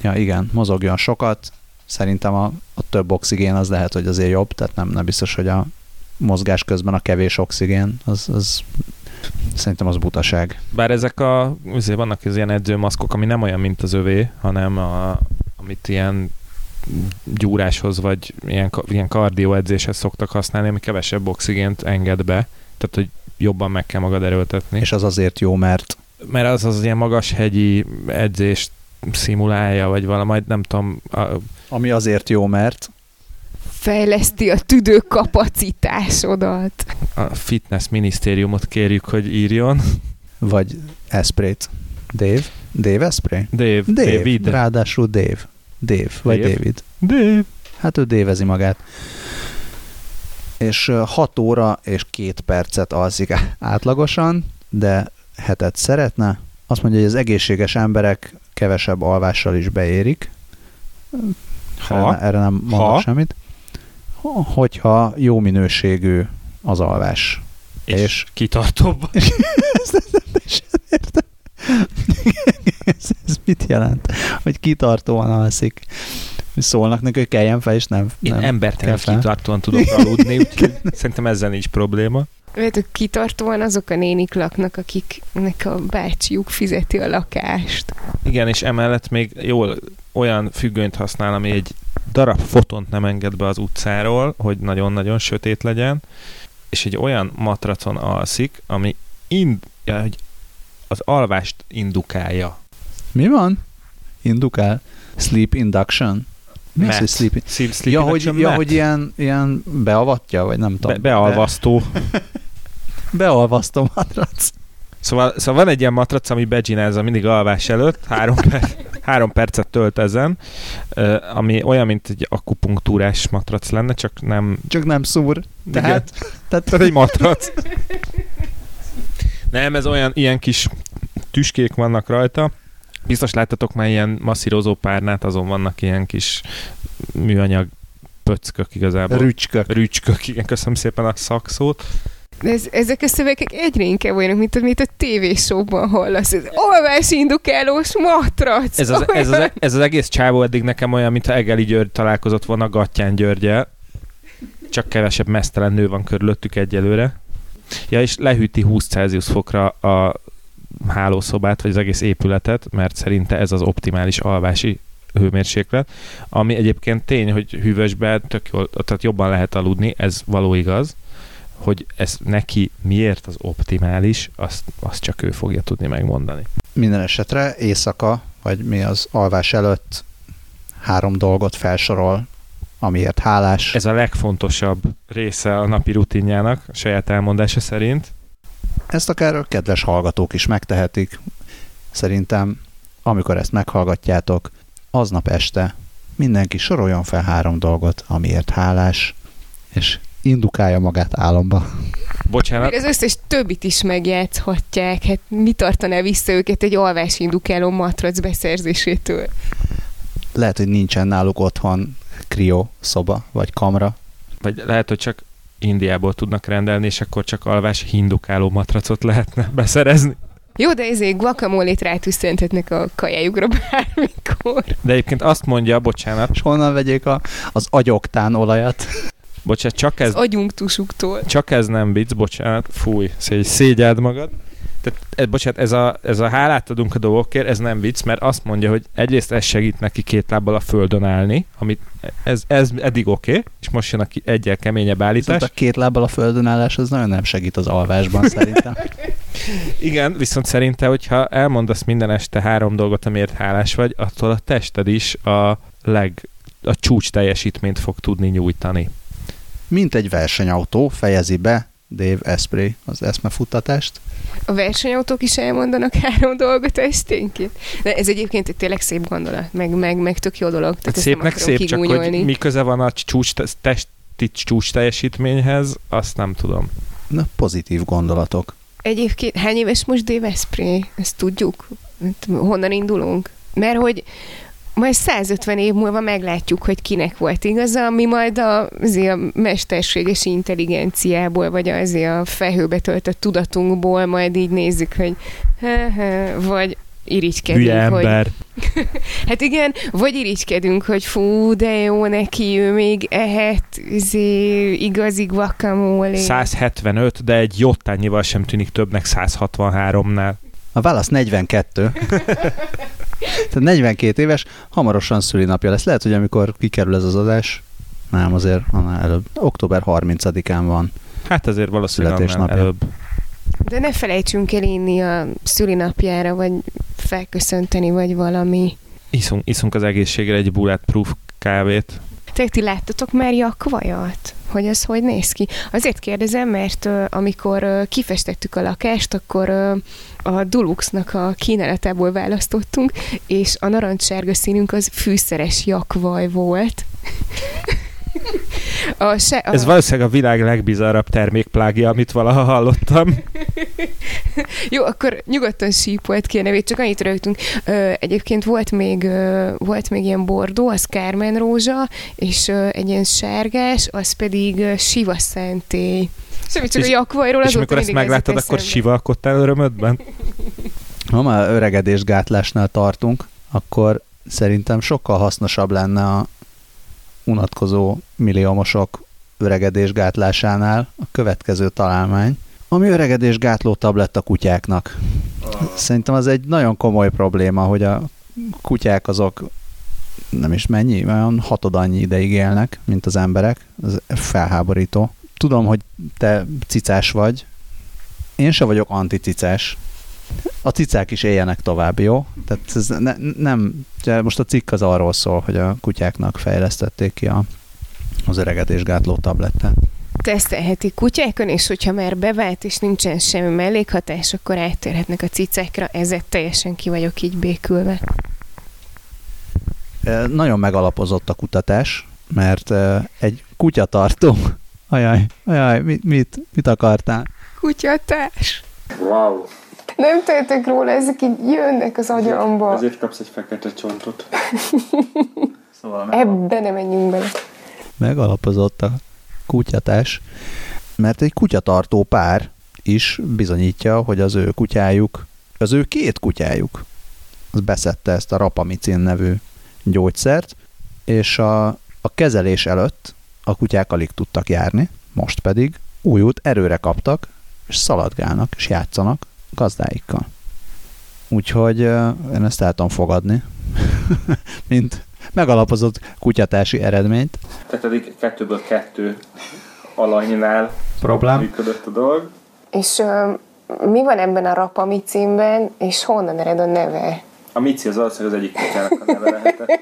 ja igen, mozogjon sokat. Szerintem a, a több oxigén az lehet, hogy azért jobb, tehát nem, nem biztos, hogy a mozgás közben a kevés oxigén, az, az szerintem az butaság. Bár ezek a, azért vannak az ilyen edzőmaszkok, ami nem olyan, mint az övé, hanem a, amit ilyen gyúráshoz, vagy ilyen, ilyen kardioedzéshez szoktak használni, ami kevesebb oxigént enged be, tehát hogy jobban meg kell magad erőltetni. És az azért jó, mert... Mert az az ilyen magas hegyi edzést szimulálja, vagy valami, nem tudom... A... Ami azért jó, mert... Fejleszti a tüdő kapacitásodat. A fitness minisztériumot kérjük, hogy írjon. Vagy Esprit. Dave? Dave Esprit? Dave. Dave. David. Ráadásul Dave. Dave, vagy Dave. David. Dave. Hát ő dévezi magát. És 6 óra és 2 percet alszik átlagosan, de hetet szeretne. Azt mondja, hogy az egészséges emberek kevesebb alvással is beérik. Ha? Erre, erre nem mondok ha? semmit. Hogyha jó minőségű az alvás. És, és kitartóbb. *laughs* ezt nem értem. Ez, ez mit jelent? Hogy kitartóan alszik. Szólnak neki, hogy keljen fel, és nem. Én nem embertelen kitartóan tudok aludni, úgyhogy szerintem ezzel nincs probléma. Hogy kitartóan azok a nénik laknak, akiknek a bácsiuk fizeti a lakást. Igen, és emellett még jól olyan függönyt használ, ami egy darab fotont nem enged be az utcáról, hogy nagyon-nagyon sötét legyen, és egy olyan matracon alszik, ami ind, ja, hogy az alvást indukálja. Mi van? Indukál? Sleep induction? Mi az, hogy sleep? Sleep, sleep Ja, hogy, ja, mat? hogy ilyen, ilyen beavatja, vagy nem Be, tudom. bealvasztó. Be, *laughs* bealvasztó matrac. Szóval, szóval van egy ilyen matrac, ami becsinálza mindig alvás előtt, három, per, *laughs* három percet tölt ezen, ami olyan, mint egy akupunktúrás matrac lenne, csak nem... Csak nem szúr. Tehát, tehát Tehát egy matrac. *laughs* Nem, ez olyan, ilyen kis tüskék vannak rajta. Biztos láttatok már ilyen masszírozó párnát, azon vannak ilyen kis műanyag pöckök igazából. rücskök. Rücskök, igen, köszönöm szépen a szakszót. De ez, ezek a szövegek egyre inkább olyanok, mint amit a tévésóban hallasz. Ez olvás indukálós matrac. Ez az, ez, az, ez az egész csávó eddig nekem olyan, mintha Egeli György találkozott volna Gattyán Györgyel. Csak kevesebb mesztelen nő van körülöttük egyelőre. Ja, és lehűti 20 Celsius fokra a hálószobát, vagy az egész épületet, mert szerinte ez az optimális alvási hőmérséklet, ami egyébként tény, hogy hűvösben tök jól, tehát jobban lehet aludni, ez való igaz, hogy ez neki miért az optimális, azt, azt csak ő fogja tudni megmondani. Minden esetre éjszaka, vagy mi az alvás előtt három dolgot felsorol, amiért hálás. Ez a legfontosabb része a napi rutinjának, a saját elmondása szerint. Ezt akár a kedves hallgatók is megtehetik. Szerintem, amikor ezt meghallgatjátok, aznap este mindenki soroljon fel három dolgot, amiért hálás, és indukálja magát álomba. Bocsánat, Meg az összes többit is megjátszhatják. Hát mi tartaná vissza őket egy alvás indukáló matrac beszerzésétől? Lehet, hogy nincsen náluk otthon krió szoba, vagy kamra. vagy lehet, hogy csak Indiából tudnak rendelni, és akkor csak alvás hindukáló matracot lehetne *laughs* beszerezni. Jó, de ezért guacamole-t rátűszentetnek a kajájukra bármikor. De egyébként azt mondja, bocsánat, És honnan vegyék a, az agyoktán olajat? bocsánat, csak ez, Az agyunktusuktól. csak ez nem vicc, bocsánat, fúj, szégy, szégyeld magad. Tehát, ez, bocsánat, ez a, ez a hálát adunk a dolgokért, ez nem vicc, mert azt mondja, hogy egyrészt ez segít neki két lábbal a földön állni, amit ez, ez eddig oké, okay, és most jön a ki- egyel keményebb állítás. Viszont a két lábbal a földön állás az nagyon nem segít az alvásban szerintem. *laughs* Igen, viszont szerinte, hogyha elmondasz minden este három dolgot, amiért hálás vagy, attól a tested is a leg a csúcs teljesítményt fog tudni nyújtani. Mint egy versenyautó fejezi be Dave Esprey az eszmefuttatást. A versenyautók is elmondanak három dolgot esténként. De ez egyébként egy tényleg szép gondolat, meg, meg, meg tök jó dolog. Tehát nem szépnek akarom szép, csak hogy mi köze van a csúcs, testi csúcs teljesítményhez, azt nem tudom. Na, pozitív gondolatok. Egyébként hány éves most Dave Esprey? Ezt tudjuk? Hát Honnan indulunk? Mert hogy majd 150 év múlva meglátjuk, hogy kinek volt igaza, mi majd a, azért a mesterséges intelligenciából, vagy azért a felhőbe töltött tudatunkból majd így nézzük, hogy vagy irigykedünk, Hülye hogy ember. *laughs* Hát igen, vagy irigykedünk, hogy fú, de jó neki, ő még ehet izé, igazi guacamole. 175, de egy jottányival sem tűnik többnek 163-nál. A válasz 42. *laughs* Tehát 42 éves, hamarosan szülinapja lesz. Lehet, hogy amikor kikerül ez az adás, nem azért, annál előbb. Október 30-án van. Hát ezért valószínűleg Születésnapja. előbb. De ne felejtsünk el inni a szülinapjára, vagy felköszönteni, vagy valami. Iszunk, iszunk az egészségre egy bulletproof kávét. Te ti láttatok már jakvajat? Hogy az hogy néz ki? Azért kérdezem, mert amikor kifestettük a lakást, akkor a Duluxnak a kínálatából választottunk, és a narancssárga színünk az fűszeres jakvaj volt. *laughs* A se, a, Ez valószínűleg a világ legbizarrabb termékplágia, amit valaha hallottam. *laughs* Jó, akkor nyugodtan sípolt ki a nevét, csak annyit rögtünk. Ö, egyébként volt még, ö, volt még ilyen bordó, az Kármen rózsa, és ö, egy ilyen sárgás, az pedig ö, Siva szentély. Semmi csak És- a jakvajról És azóta amikor ezt megláttad, akkor sivalkodtál örömödben? Ha már öregedésgátlásnál tartunk, akkor szerintem sokkal hasznosabb lenne a unatkozó milliómosok öregedésgátlásánál a következő találmány, Ami öregedés gátló tabletta kutyáknak. Szerintem az egy nagyon komoly probléma, hogy a kutyák azok nem is mennyi, olyan hatod annyi ideig élnek, mint az emberek. Ez felháborító. Tudom, hogy te cicás vagy. Én se vagyok anticicás. A cicák is éljenek tovább, jó? Tehát ez ne, nem, most a cikk az arról szól, hogy a kutyáknak fejlesztették ki a, az öregedésgátló tablettát tesztelheti kutyákon, és hogyha már bevált, és nincsen semmi mellékhatás, akkor áttérhetnek a cicákra. Ezzel teljesen ki vagyok így békülve. Nagyon megalapozott a kutatás, mert egy kutyatartó, *laughs* ajaj, ajaj, mit, mit, mit akartál? Kutyatás. Wow. Nem tehetek róla, ezek így jönnek az agyamba. Ezért, ezért kapsz egy fekete csontot. *laughs* szóval Ebbe nem menjünk bele. Megalapozott a kutyatás, mert egy kutyatartó pár is bizonyítja, hogy az ő kutyájuk, az ő két kutyájuk, az beszette ezt a rapamicin nevű gyógyszert, és a, a kezelés előtt a kutyák alig tudtak járni, most pedig újút erőre kaptak, és szaladgálnak, és játszanak gazdáikkal. Úgyhogy én ezt el tudom fogadni, *laughs* mint megalapozott kutyatási eredményt. Tehát eddig kettőből kettő alanynál Problém. működött a dolog. És uh, mi van ebben a rapamicínben, és honnan ered a neve? A mici az valószínűleg az egyik kutyának a neve lehetett.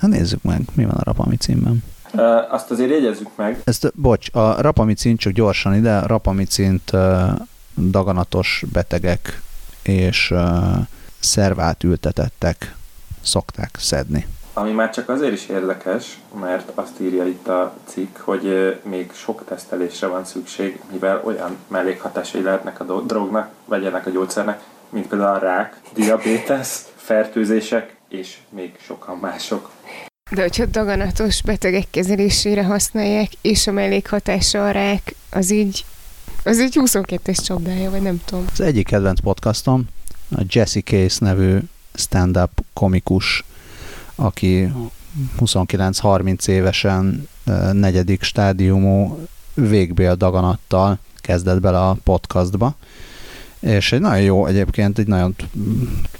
Hát nézzük meg, mi van a rapamicínben. Uh, azt azért jegyezzük meg. Ezt, bocs, a rapamicin csak gyorsan ide, rapamicint uh, daganatos betegek és uh, szervát ültetettek szokták szedni. Ami már csak azért is érdekes, mert azt írja itt a cikk, hogy még sok tesztelésre van szükség, mivel olyan mellékhatásai lehetnek a drognak, vagy ennek a gyógyszernek, mint például a rák, diabetes, fertőzések, és még sokan mások. De hogyha daganatos betegek kezelésére használják, és a mellékhatása a rák, az így, az így 22-es csapdája, vagy nem tudom. Az egyik kedvenc podcastom, a Jesse Case nevű stand-up komikus, aki 29-30 évesen negyedik stádiumú végbél daganattal kezdett bele a podcastba, és egy nagyon jó, egyébként egy nagyon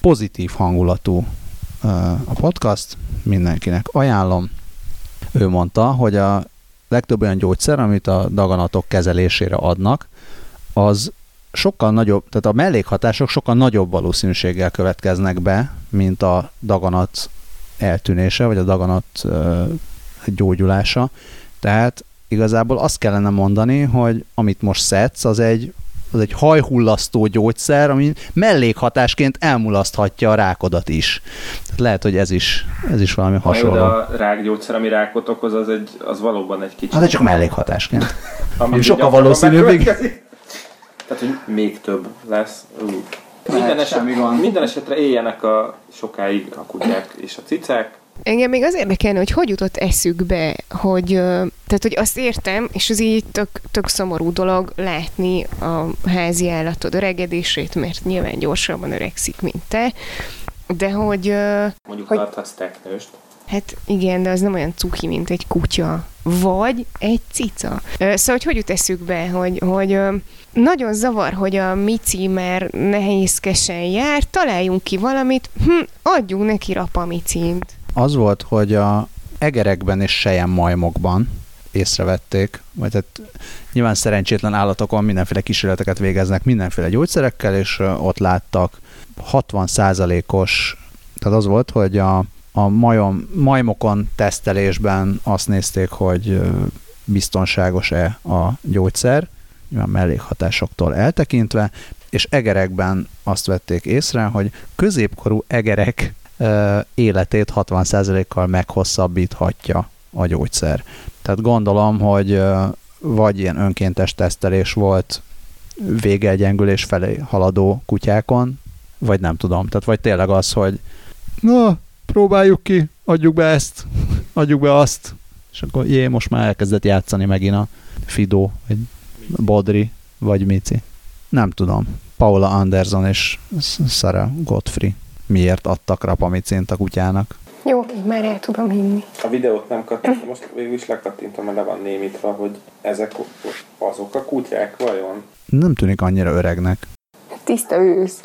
pozitív hangulatú a podcast, mindenkinek ajánlom. Ő mondta, hogy a legtöbb olyan gyógyszer, amit a daganatok kezelésére adnak, az sokkal nagyobb, tehát a mellékhatások sokkal nagyobb valószínűséggel következnek be, mint a daganat eltűnése, vagy a daganat ö, gyógyulása. Tehát igazából azt kellene mondani, hogy amit most szedsz, az egy, az egy hajhullasztó gyógyszer, ami mellékhatásként elmulaszthatja a rákodat is. Tehát lehet, hogy ez is, ez is valami hasonló. De a rákgyógyszer, ami rákot okoz, az, egy, az valóban egy kicsit... Hát csak mellékhatásként. *laughs* ami, ami sokkal valószínűbb. Tehát, hogy még több lesz. Minden, eset, minden esetre éljenek a sokáig a kutyák és a cicák. Engem még az érdekelne, hogy hogy jutott eszükbe, hogy, tehát, hogy azt értem, és az így tök, tök szomorú dolog látni a házi állatod öregedését, mert nyilván gyorsabban öregszik, mint te, de hogy... Mondjuk hogy, tarthatsz teknőst. Hát igen, de az nem olyan cuki, mint egy kutya. Vagy egy cica. Szóval, hogy hogy jut eszükbe, hogy, hogy nagyon zavar, hogy a Mici már nehézkesen jár, találjunk ki valamit, hm, adjunk neki rapamicint. Az volt, hogy a egerekben és sejem majmokban észrevették, vagy hát nyilván szerencsétlen állatokon mindenféle kísérleteket végeznek mindenféle gyógyszerekkel, és ott láttak 60%-os, tehát az volt, hogy a, a majom, majmokon tesztelésben azt nézték, hogy biztonságos-e a gyógyszer, nyilván mellékhatásoktól eltekintve, és egerekben azt vették észre, hogy középkorú egerek életét 60%-kal meghosszabbíthatja a gyógyszer. Tehát gondolom, hogy vagy ilyen önkéntes tesztelés volt végegyengülés felé haladó kutyákon, vagy nem tudom. Tehát vagy tényleg az, hogy na, próbáljuk ki, adjuk be ezt, adjuk be azt, és akkor jé, most már elkezdett játszani megint a Fido, vagy Bodri, vagy Mici. Nem tudom. Paula Anderson és Sarah Godfrey miért adtak rapamicint a kutyának. Jó, így már el tudom hinni. A videót nem kattintom, most végül is lekattintom, mert le van némítva, hogy ezek Azok a kutyák vajon? Nem tűnik annyira öregnek. Tiszta ősz.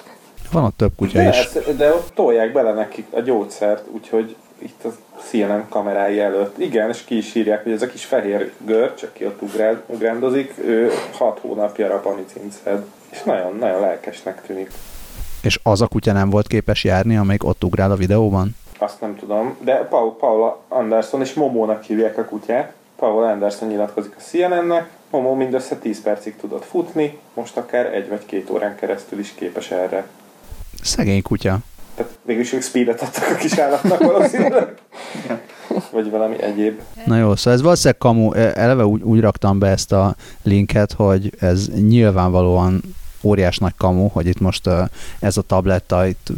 Van ott több kutya De, is. ezt- de ott tolják bele nekik a gyógyszert, úgyhogy itt a CNN kamerái előtt. Igen, és ki is írják, hogy ez a kis fehér görcs, aki ott ugrál, ugrándozik, ő hat hónapja rapamicint szed. És nagyon, nagyon lelkesnek tűnik. És az a kutya nem volt képes járni, amelyik ott ugrál a videóban? Azt nem tudom, de Paul, Paula Anderson és Momónak hívják a kutyát. Paul Anderson nyilatkozik a CNN-nek, Momó mindössze 10 percig tudott futni, most akár egy vagy két órán keresztül is képes erre. Szegény kutya. Tehát végülis ők speedet adtak a kis állatnak valószínűleg. Vagy valami egyéb. Na jó, szóval ez valószínűleg kamu, E, eleve úgy, úgy raktam be ezt a linket, hogy ez nyilvánvalóan óriás nagy kamu, hogy itt most ö, ez a tabletta itt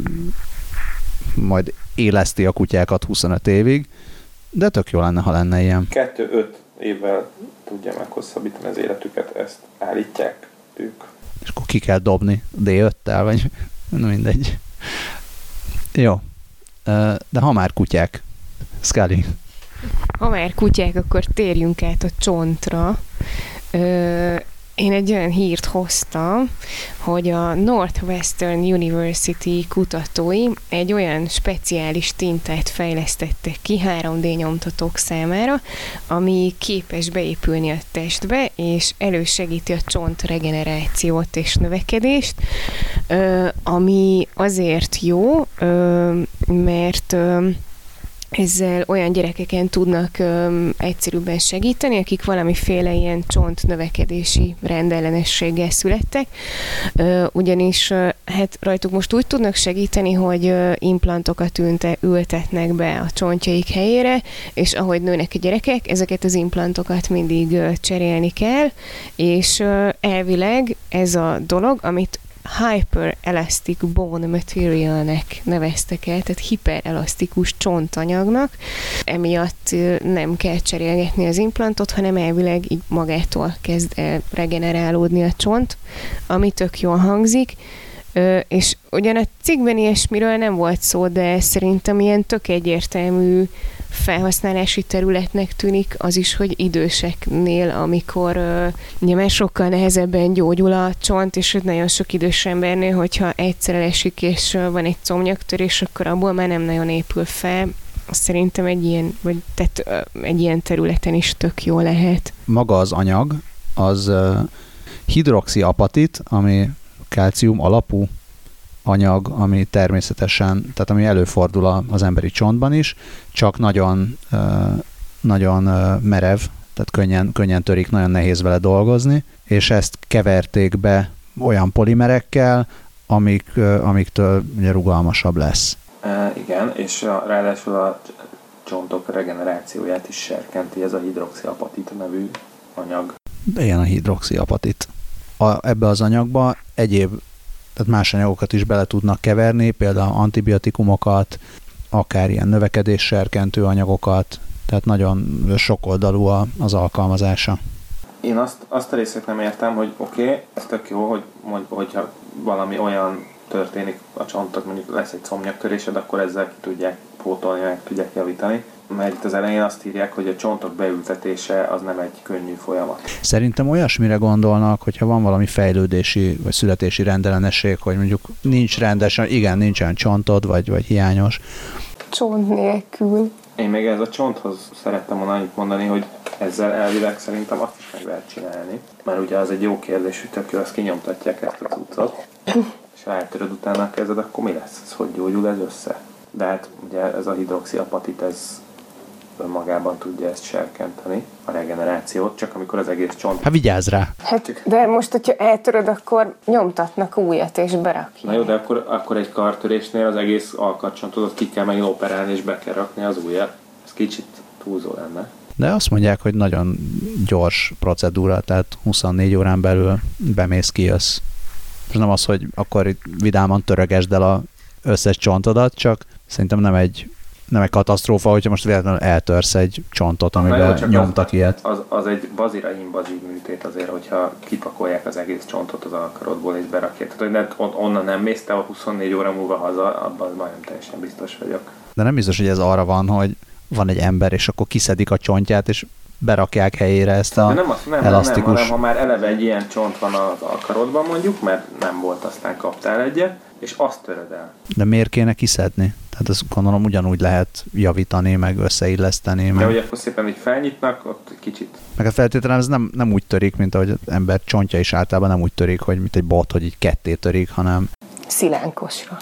majd éleszti a kutyákat 25 évig, de tök jó lenne, ha lenne ilyen. 2-5 évvel tudja meghosszabbítani az életüket, ezt állítják ők. És akkor ki kell dobni D5-tel, vagy na mindegy. Jó. De ha már kutyák, Scully, Ha már kutyák, akkor térjünk át a csontra. Én egy olyan hírt hoztam, hogy a Northwestern University kutatói egy olyan speciális tintát fejlesztettek ki 3D nyomtatók számára, ami képes beépülni a testbe, és elősegíti a csont regenerációt és növekedést, ami azért jó, mert ezzel olyan gyerekeken tudnak öm, egyszerűbben segíteni, akik valamiféle ilyen csont növekedési rendellenességgel születtek, ö, ugyanis ö, hát rajtuk most úgy tudnak segíteni, hogy ö, implantokat ünte, ültetnek be a csontjaik helyére, és ahogy nőnek a gyerekek, ezeket az implantokat mindig ö, cserélni kell, és ö, elvileg ez a dolog, amit hyperelastic bone materialnek neveztek el, tehát hiperelasztikus csontanyagnak. Emiatt nem kell cserélgetni az implantot, hanem elvileg így magától kezd regenerálódni a csont, ami tök jól hangzik. És ugyan a cikkben ilyesmiről nem volt szó, de szerintem ilyen tök egyértelmű felhasználási területnek tűnik az is, hogy időseknél, amikor uh, már sokkal nehezebben gyógyul a csont, és nagyon sok idős embernél, hogyha egyszer elesik, és van egy comnyaktörés, akkor abból már nem nagyon épül fel. Szerintem egy ilyen, vagy tehát egy ilyen területen is tök jó lehet. maga az anyag, az hidroxiapatit, ami kalcium alapú anyag, ami természetesen, tehát ami előfordul az emberi csontban is, csak nagyon, nagyon merev, tehát könnyen, könnyen törik, nagyon nehéz vele dolgozni, és ezt keverték be olyan polimerekkel, amik, amiktől ugye rugalmasabb lesz. E, igen, és a, ráadásul a csontok regenerációját is serkenti ez a hidroxiapatit nevű anyag. Ilyen a hidroxiapatit. A, ebbe az anyagba egyéb, tehát más anyagokat is bele tudnak keverni, például antibiotikumokat, akár ilyen növekedésserkentő anyagokat, tehát nagyon sokoldalú az alkalmazása. Én azt, azt a részét nem értem, hogy oké, okay, ez tök jó, hogy mondj, hogyha valami olyan történik a csontok, mondjuk lesz egy szomnyaktörésed, akkor ezzel ki tudják pótolni, meg tudják javítani. Mert itt az elején azt írják, hogy a csontok beültetése az nem egy könnyű folyamat. Szerintem olyasmire gondolnak, hogyha van valami fejlődési vagy születési rendellenesség, hogy mondjuk nincs rendesen, igen, nincsen csontod, vagy, vagy hiányos, Csont nélkül. Én még ez a csonthoz szerettem volna annyit mondani, hogy ezzel elvileg szerintem azt is meg lehet csinálni. Mert ugye az egy jó kérdés, hogy tök jó, azt kinyomtatják ezt a cuccot, és ha eltöröd utána a kezed, akkor mi lesz? Ez hogy gyógyul ez össze? De hát ugye ez a hidroxiapatit, ez önmagában tudja ezt serkenteni, a regenerációt, csak amikor az egész csont... hát vigyázz rá! Hát, de most, hogyha eltöröd, akkor nyomtatnak újat és berakják. Na jó, de akkor, akkor egy kartörésnél az egész alkatcsontodat ki kell megint operálni, és be kell rakni az ujjat. Ez kicsit túlzó lenne. De azt mondják, hogy nagyon gyors procedúra, tehát 24 órán belül bemész, kijössz. És nem az, hogy akkor itt vidáman törögesd el a összes csontodat, csak szerintem nem egy, nem egy katasztrófa, hogyha most véletlenül eltörsz egy csontot, jó, amiben csak nyomtak az, ilyet. Az, az egy bazira invazív műtét azért, hogyha kipakolják az egész csontot az alkarodból és berakják. Tehát, hogy nem, on, onnan nem mész te a 24 óra múlva haza, abban majdnem teljesen biztos vagyok. De nem biztos, hogy ez arra van, hogy van egy ember, és akkor kiszedik a csontját, és berakják helyére ezt De a nem, azt, nem, elasztikus. nem, hanem ha már eleve egy ilyen csont van a, a karodban mondjuk, mert nem volt, aztán kaptál egyet, és azt töröd el. De miért kéne kiszedni? Tehát ezt gondolom ugyanúgy lehet javítani, meg összeilleszteni, De meg, hogy akkor szépen így felnyitnak, ott kicsit. meg a feltételen ez nem, nem úgy törik, mint ahogy az ember csontja is általában nem úgy törik, hogy mint egy bot, hogy így ketté törik, hanem Szilánkosra.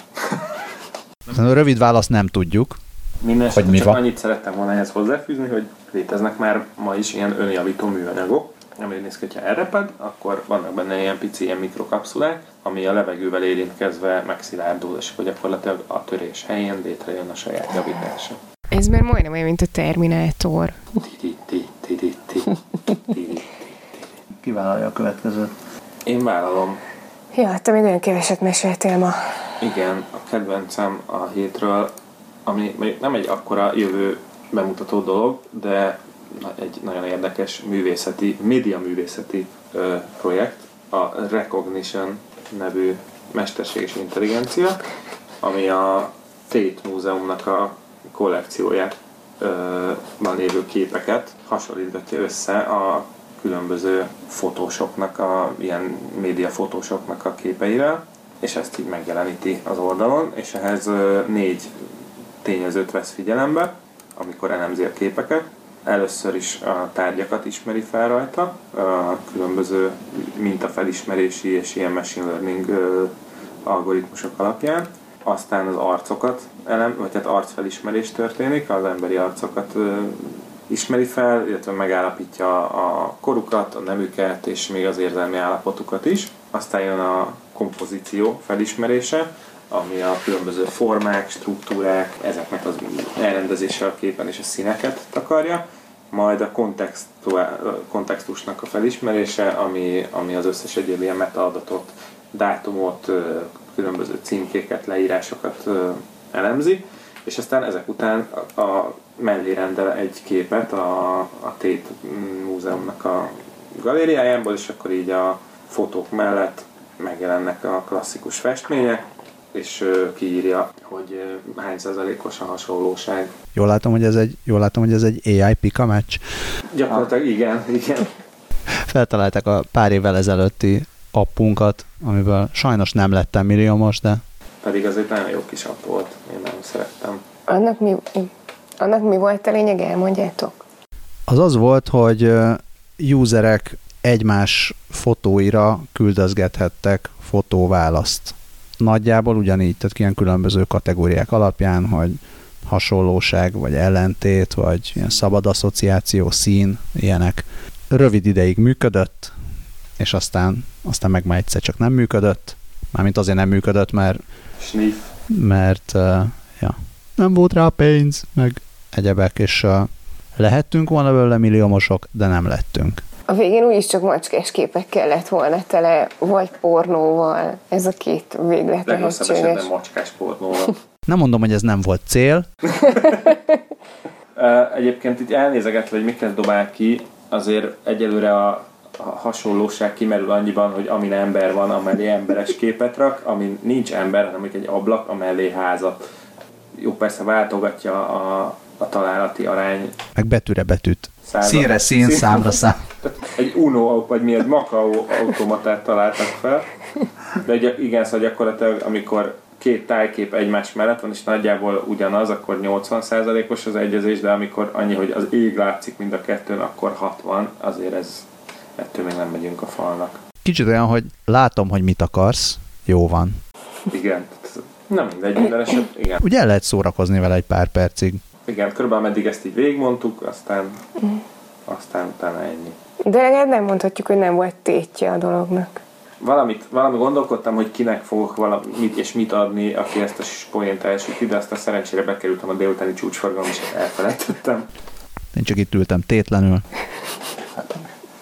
*laughs* a rövid választ nem tudjuk. Minden Hogy mi csak van? annyit szerettem volna ehhez hozzáfűzni, hogy léteznek már ma is ilyen önjavító műanyagok, ami néz ki, hogyha elreped, akkor vannak benne ilyen pici ilyen mikrokapszulák, ami a levegővel érintkezve megszilárdul, és akkor gyakorlatilag a törés helyén létrejön a saját javítása. Ez már majdnem olyan, mint a Terminátor. Kivállalja a következőt. Én vállalom. Ja, te még olyan keveset meséltél ma. Igen, a kedvencem a hétről, ami még nem egy akkora jövő bemutató dolog, de egy nagyon érdekes művészeti, média művészeti ö, projekt, a Recognition nevű mesterséges intelligencia, ami a Tate Múzeumnak a van lévő képeket hasonlítgatja össze a különböző fotósoknak, a ilyen média fotósoknak a képeivel, és ezt így megjeleníti az oldalon, és ehhez négy tényezőt vesz figyelembe, amikor elemzi a képeket. Először is a tárgyakat ismeri fel rajta, a különböző mintafelismerési és ilyen machine learning algoritmusok alapján. Aztán az arcokat elem, vagy hát arcfelismerés történik, az emberi arcokat ismeri fel, illetve megállapítja a korukat, a nemüket és még az érzelmi állapotukat is. Aztán jön a kompozíció felismerése, ami a különböző formák, struktúrák, ezeknek az elrendezése a képen és a színeket takarja, majd a kontextusnak a felismerése, ami, ami az összes egyéb ilyen metaadatot, dátumot, különböző címkéket, leírásokat elemzi, és aztán ezek után a, a mellé rendel egy képet a, a Tate Múzeumnak a galériájából, és akkor így a fotók mellett megjelennek a klasszikus festmények, és kiírja, hogy hány százalékos a hasonlóság. Jól látom, hogy ez egy, jól látom, hogy ez egy AI pika meccs. Gyakorlatilag igen, igen. Feltalálták a pár évvel ezelőtti appunkat, amiből sajnos nem lettem milliómos, de Pedig az egy nagyon jó kis app volt, én nagyon szerettem. Annak mi, annak mi volt a lényeg, elmondjátok? az az volt, hogy userek egymás fotóira küldözgethettek fotóválaszt. Nagyjából ugyanígy, tehát ilyen különböző kategóriák alapján, hogy hasonlóság, vagy ellentét, vagy ilyen szabad asszociáció, szín, ilyenek. Rövid ideig működött, és aztán, aztán meg már egyszer csak nem működött. Mármint azért nem működött, mert, Sniff. mert uh, ja, nem volt rá pénz, meg egyebek, és uh, lehettünk volna belőle milliómosok, de nem lettünk. A végén úgyis csak macskás képekkel lett volna tele, vagy pornóval. Ez a két véglet Legrosszabb esetben macskás pornóval. *laughs* Nem mondom, hogy ez nem volt cél, *laughs* Egyébként itt elnézegetve, hogy miket dobál ki, azért egyelőre a, a hasonlóság kimerül annyiban, hogy amin ember van, amellé emberes képet rak, amin nincs ember, hanem egy ablak, amellé házat. Jó, persze váltogatja a, a találati arány. meg betűre betűt. Század- Színre szín, szín- számra szám. *laughs* Egy Uno, vagy mi egy Macau automatát találtak fel. De ugye, igen, szóval gyakorlatilag, amikor két tájkép egymás mellett van, és nagyjából ugyanaz, akkor 80%-os az egyezés, de amikor annyi, hogy az ég látszik mind a kettőn, akkor 60, azért ez ettől még nem megyünk a falnak. Kicsit olyan, hogy látom, hogy mit akarsz, jó van. Igen. Nem mindegy, minden eset, igen. Ugye el lehet szórakozni vele egy pár percig. Igen, körülbelül meddig ezt így végigmondtuk, aztán, aztán utána ennyi. De legalább nem mondhatjuk, hogy nem volt tétje a dolognak. Valamit, valami gondolkodtam, hogy kinek fogok valamit és mit adni, aki ezt a poént elsüti, de aztán szerencsére bekerültem a délutáni csúcsforgalom, és elfelejtettem. Én csak itt ültem tétlenül.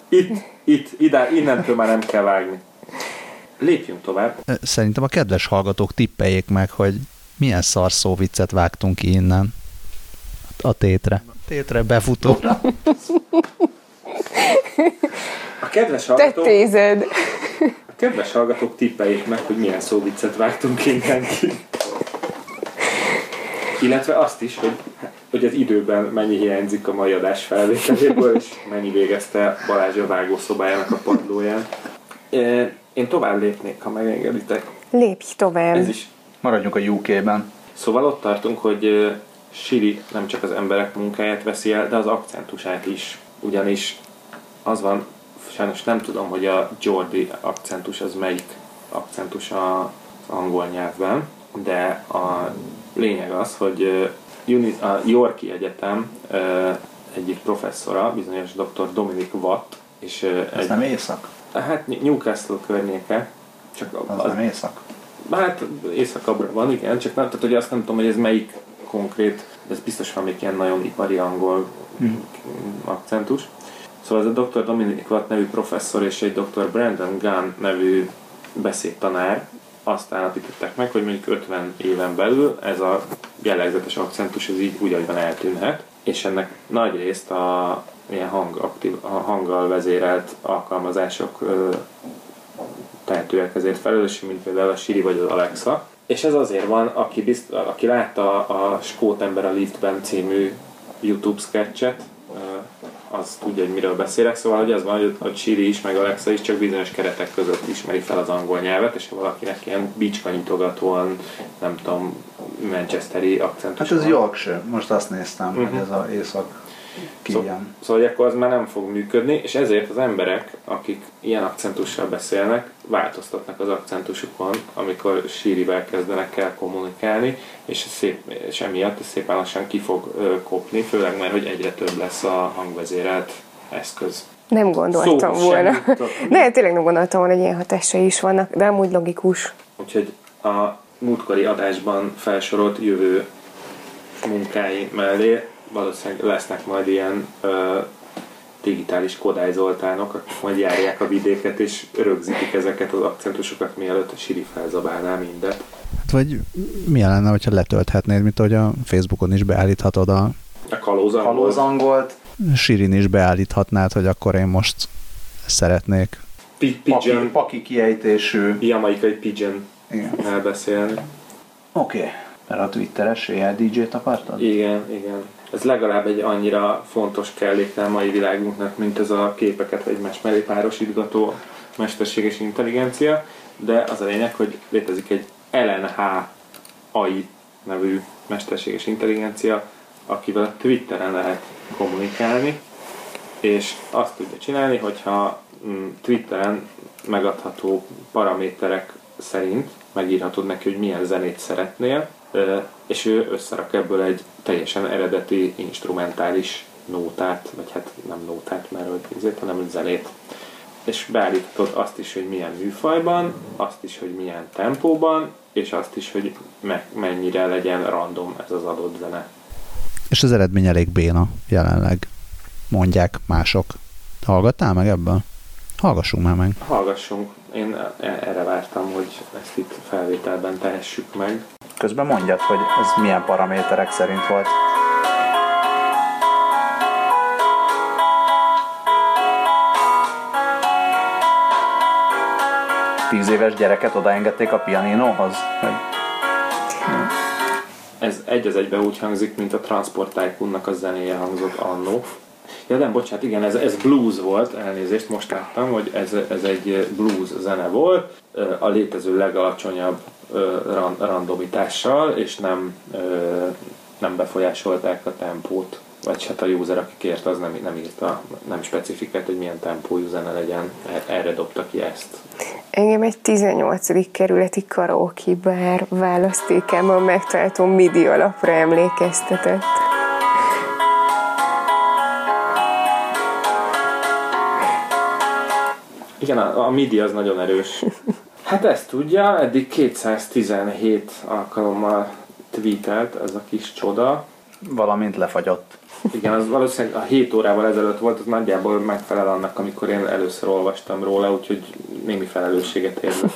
Itt, itt, ide, innentől már nem kell vágni. Lépjünk tovább. Szerintem a kedves hallgatók tippeljék meg, hogy milyen szarszó viccet vágtunk ki innen. A tétre. Tétre befutóra. A kedves Te hallgatók, tézed! a kedves hallgatók tippeljék meg, hogy milyen szóviccet vágtunk innen ki. Illetve azt is, hogy hogy az időben mennyi hiányzik a mai adás felvételéből, és mennyi végezte Balázs a vágószobájának a padlóján. Én tovább lépnék, ha megengeditek. Lépj tovább. Ez is. Maradjunk a UK-ben. Szóval ott tartunk, hogy Siri nem csak az emberek munkáját veszi el, de az akcentusát is. Ugyanis az van, sajnos nem tudom, hogy a Jordi akcentus az melyik akcentus az angol nyelvben, de a lényeg az, hogy a Yorki Egyetem egyik professzora, bizonyos dr. Dominic Watt, és Ez egy, nem éjszak? hát Newcastle környéke, csak Az, az nem éjszak? Hát északabbra van, igen, csak nem, tehát hogy azt nem tudom, hogy ez melyik konkrét, ez biztos van még ilyen nagyon ipari angol Hm. akcentus. Szóval ez a Dr. Dominic Watt nevű professzor és egy Dr. Brandon Gunn nevű beszédtanár azt állapították meg, hogy mondjuk 50 éven belül ez a jellegzetes akcentus az így úgy, ahogyban eltűnhet, és ennek nagy részt a ilyen hang, aktív, a hanggal vezérelt alkalmazások ö, tehetőek ezért felelős, mint például a Siri vagy az Alexa. És ez azért van, aki, bizt, aki látta a Skót ember a liftben című YouTube sketchet, az tudja, hogy miről beszélek, szóval hogy az van, hogy, hogy Siri is, meg Alexa is csak bizonyos keretek között ismeri fel az angol nyelvet, és ha valakinek ilyen bicskanyitogatóan, nem tudom, manchesteri akcentus Hát ez van, Yorkshire, most azt néztem, Mhm. hogy ez a éjszak kijön. Szóval hogy akkor az már nem fog működni, és ezért az emberek, akik ilyen akcentussal beszélnek, változtatnak az akcentusukon, amikor sírivel kezdenek el kommunikálni, és, szép, és emiatt ez szépen lassan ki fog ö, kopni, főleg mert, hogy egyre több lesz a hangvezérelt eszköz. Nem gondoltam Szó volna. De *laughs* tényleg nem gondoltam volna, hogy ilyen hatásai is vannak, de amúgy logikus. Úgyhogy a múltkori adásban felsorolt jövő munkái mellé valószínűleg lesznek majd ilyen ö, digitális Kodály Zoltánok, akik majd járják a vidéket és rögzítik ezeket az akcentusokat, mielőtt a Siri felzabálná mindet. Hát vagy milyen lenne, hogyha letölthetnéd, mint ahogy a Facebookon is beállíthatod a A kalózangol. kalózangolt. Sirin is beállíthatnád, hogy akkor én most szeretnék Pi- paki, Pigeon, paki kiejtésű. jamaikai pigeon Igen. elbeszélni. Oké. Okay. Mert a twitteres éjjel DJ-t akartad? Igen, igen. Ez legalább egy annyira fontos kelléktel mai világunknak, mint ez a képeket egymás mellé párosítgató mesterséges intelligencia, de az a lényeg, hogy létezik egy LNH AI nevű mesterséges intelligencia, akivel a Twitteren lehet kommunikálni, és azt tudja csinálni, hogyha mm, Twitteren megadható paraméterek szerint megírhatod neki, hogy milyen zenét szeretnél, és ő összerak ebből egy teljesen eredeti instrumentális nótát, vagy hát nem nótát, mert hogy ezért, hanem zenét. És beállítod azt is, hogy milyen műfajban, azt is, hogy milyen tempóban, és azt is, hogy me- mennyire legyen random ez az adott zene. És az eredmény elég béna jelenleg, mondják mások. Hallgattál meg ebből? Hallgassunk már meg. Hallgassunk, én erre vártam, hogy ezt itt felvételben tehessük meg. Közben mondjad, hogy ez milyen paraméterek szerint volt. Tíz éves gyereket odaengedték a pianinóhoz? Vagy... Ez egy az egybe úgy hangzik, mint a Transport Tycoon-nak a zenéje hangzott annó. Ja nem, bocsánat, igen, ez, ez blues volt, elnézést, most láttam, hogy ez, ez egy blues zene volt, a létező legalacsonyabb randomitással, és nem, nem befolyásolták a tempót, vagy hát a user, aki kért, az nem, nem írta, nem specifikált, hogy milyen tempójú zene legyen, Er- erre dobta ki ezt. Engem egy 18. kerületi karaoke bár választékában megtalálható MIDI alapra emlékeztetett. Igen, a, a MIDI az nagyon erős. Hát ezt tudja, eddig 217 alkalommal tweetelt ez a kis csoda. Valamint lefagyott. Igen, az valószínűleg a 7 órával ezelőtt volt, az nagyjából megfelel annak, amikor én először olvastam róla, úgyhogy némi felelősséget érzek.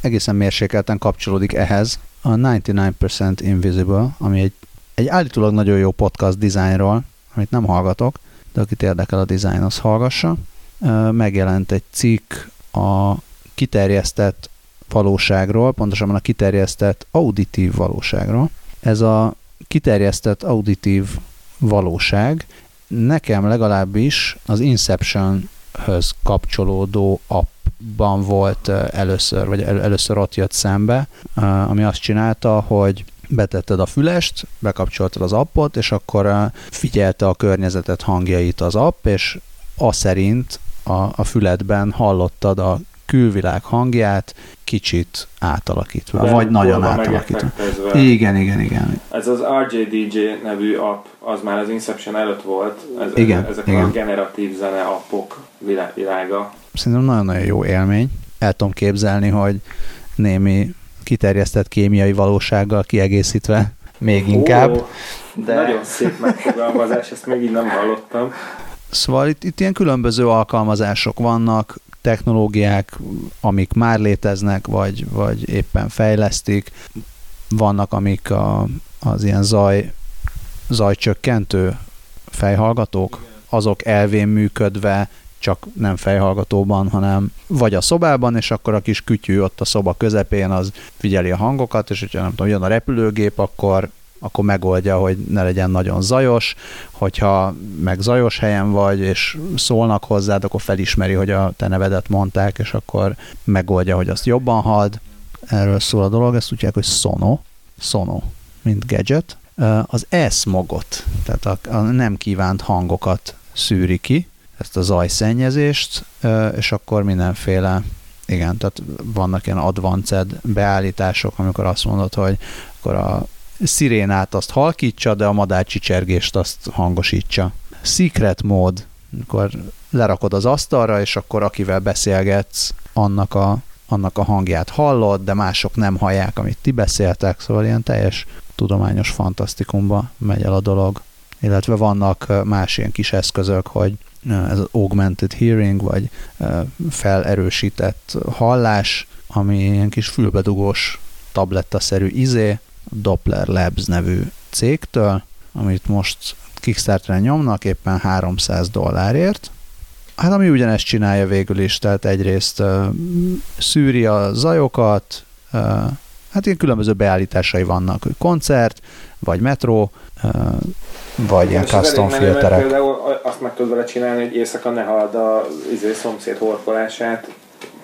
Egészen mérsékelten kapcsolódik ehhez a 99% Invisible, ami egy, egy állítólag nagyon jó podcast dizájnról, amit nem hallgatok, de akit érdekel a dizájn, az hallgassa. Megjelent egy cikk a kiterjesztett valóságról, pontosabban a kiterjesztett auditív valóságról. Ez a kiterjesztett auditív valóság. Nekem legalábbis az Inception-höz kapcsolódó appban volt először, vagy először ott jött szembe, ami azt csinálta, hogy betetted a fülest, bekapcsoltad az appot, és akkor figyelte a környezetet hangjait az app, és az szerint a, a füledben hallottad a külvilág hangját kicsit átalakítva, De vagy nagyon átalakítva. Igen, igen, igen. Ez az RJDJ nevű app, az már az Inception előtt volt, ez, igen, ezek igen. a generatív zene appok világa. Szerintem nagyon-nagyon jó élmény. El tudom képzelni, hogy némi kiterjesztett kémiai valósággal kiegészítve még inkább. Ó, de... Nagyon szép megfogalmazás, ezt még így nem hallottam. Szóval itt, itt ilyen különböző alkalmazások vannak, technológiák, amik már léteznek, vagy, vagy éppen fejlesztik. Vannak, amik a, az ilyen zaj, zajcsökkentő fejhallgatók, azok elvén működve csak nem fejhallgatóban, hanem vagy a szobában, és akkor a kis kütyű ott a szoba közepén az figyeli a hangokat, és hogyha nem tudom, jön a repülőgép, akkor akkor megoldja, hogy ne legyen nagyon zajos, hogyha meg zajos helyen vagy, és szólnak hozzád, akkor felismeri, hogy a te nevedet mondták, és akkor megoldja, hogy azt jobban hald. Erről szól a dolog, ezt tudják, hogy Sono, Sono, mint gadget. Az S-mogot, tehát a, a nem kívánt hangokat szűri ki, ezt a zajszennyezést, és akkor mindenféle igen, tehát vannak ilyen advanced beállítások, amikor azt mondod, hogy akkor a szirénát azt halkítsa, de a madárcsicsergést azt hangosítsa. Secret mód, amikor lerakod az asztalra, és akkor akivel beszélgetsz, annak a, annak a hangját hallod, de mások nem hallják, amit ti beszéltek, szóval ilyen teljes tudományos fantasztikumba megy el a dolog. Illetve vannak más ilyen kis eszközök, hogy ez az augmented hearing, vagy felerősített hallás, ami ilyen kis fülbedugós tablettaszerű izé, Doppler Labs nevű cégtől, amit most Kickstarter-en nyomnak éppen 300 dollárért. Hát ami ugyanezt csinálja végül is, tehát egyrészt uh, szűri a zajokat, uh, hát ilyen különböző beállításai vannak, hogy koncert, vagy metró, uh, vagy ilyen custom filterek. Például azt meg tudod vele csinálni, hogy éjszaka ne hald a izé, szomszéd horkolását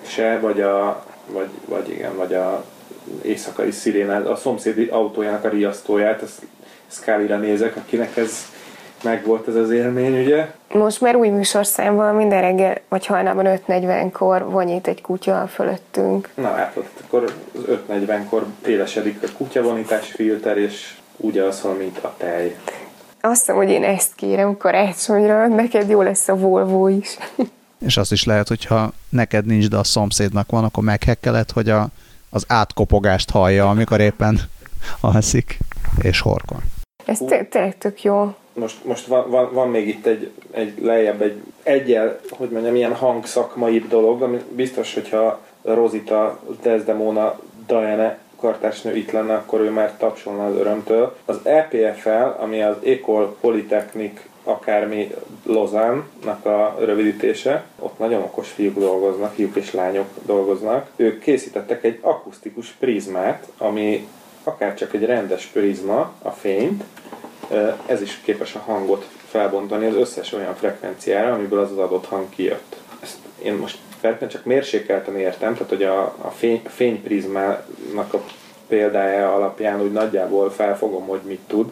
se, vagy a, vagy, vagy igen, vagy a éjszakai szirénát, a szomszéd autójának a riasztóját, ezt Scully-ra nézek, akinek ez meg volt ez az élmény, ugye? Most már új műsorszámban minden reggel, vagy hajnalban 5.40-kor vonyít egy kutya fölöttünk. Na hát ott akkor az 5.40-kor élesedik a kutyavonítási filter, és úgy alszol, mint a tej. Azt hiszem, hogy én ezt kérem karácsonyra, neked jó lesz a Volvo is. és azt is lehet, hogyha neked nincs, de a szomszédnak van, akkor meghekkeled, hogy a az átkopogást hallja, amikor éppen alszik és horkol. Ez tényleg tök jó. Most, most van, van, van, még itt egy, egy lejjebb egy egyel, hogy mondjam, ilyen hangszakmai dolog, ami biztos, hogyha Rosita, Desdemona, Diana kartársnő itt lenne, akkor ő már tapsolna az örömtől. Az EPFL, ami az Ecole Polytechnic akármi Lozánnak a rövidítése. Ott nagyon okos fiúk dolgoznak, fiúk és lányok dolgoznak. Ők készítettek egy akusztikus prizmát, ami akár csak egy rendes prizma, a fényt, ez is képes a hangot felbontani az összes olyan frekvenciára, amiből az az adott hang kijött. Ezt én most feltétlenül csak mérsékelten értem, tehát hogy a, a fény, fényprizmának a példája alapján úgy nagyjából felfogom, hogy mit tud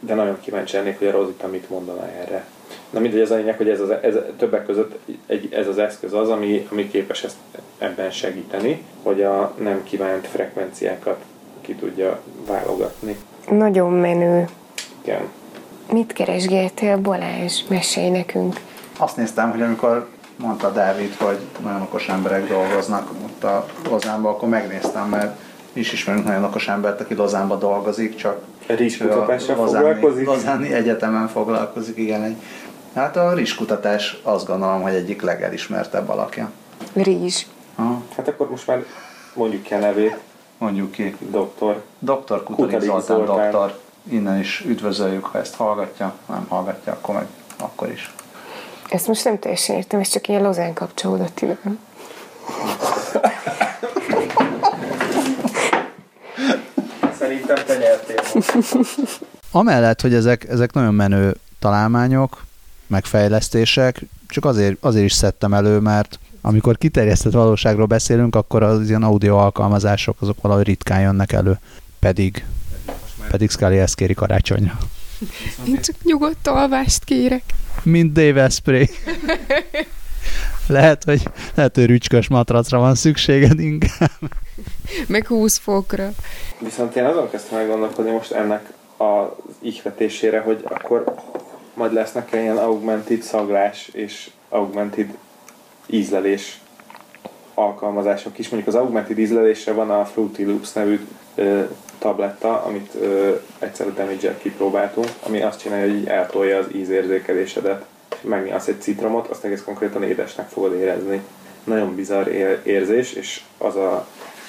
de nagyon kíváncsi lennék, hogy a Rozita mit mondana erre. Na mindegy, ez a lényeg, hogy ez, az, ez többek között egy, ez az eszköz az, ami, ami képes ezt ebben segíteni, hogy a nem kívánt frekvenciákat ki tudja válogatni. Nagyon menő. Igen. Mit keresgéltél, Balázs? Mesélj nekünk. Azt néztem, hogy amikor mondta Dávid, hogy nagyon okos emberek dolgoznak ott a Lozánban, akkor megnéztem, mert is ismerünk nagyon okos embert, aki Lozánba dolgozik, csak Rizskutatással foglalkozik? Lozáni Egyetemen foglalkozik, igen. Egy, hát a rizskutatás azt gondolom, hogy egyik legelismertebb alakja. Rizs. Ha. Hát akkor most már mondjuk ki a nevét. Mondjuk ki. Doktor. Doktor Kutarik, Kutarik Zoltán, Zoltán, doktor. Innen is üdvözöljük, ha ezt hallgatja. Nem hallgatja, akkor meg akkor is. Ezt most nem teljesen értem, ez csak ilyen lozán kapcsolódott ide. *laughs* Szerintem te nyertél. Amellett, hogy ezek, ezek nagyon menő találmányok, megfejlesztések, csak azért, azért is szedtem elő, mert amikor kiterjesztett valóságról beszélünk, akkor az ilyen audio alkalmazások azok valahogy ritkán jönnek elő. Pedig, pedig Scully ezt kéri karácsonyra. Én csak nyugodt alvást kérek. Mint Dave Asprey. *laughs* lehet, hogy, lehet, hogy rücskös matracra van szükséged inkább. Meg 20 fokra. Viszont én azon kezdtem meggondolkodni most ennek az ihletésére, hogy akkor majd lesznek ilyen augmented szaglás és augmented ízlelés alkalmazások is. Mondjuk az augmented ízlelésre van a Fruity Loops nevű ö, tabletta, amit ö, egyszer a damage kipróbáltunk, ami azt csinálja, hogy eltolja az ízérzékelésedet. Megnyalsz egy citromot, azt egész konkrétan édesnek fogod érezni. Nagyon bizarr ér- érzés, és az a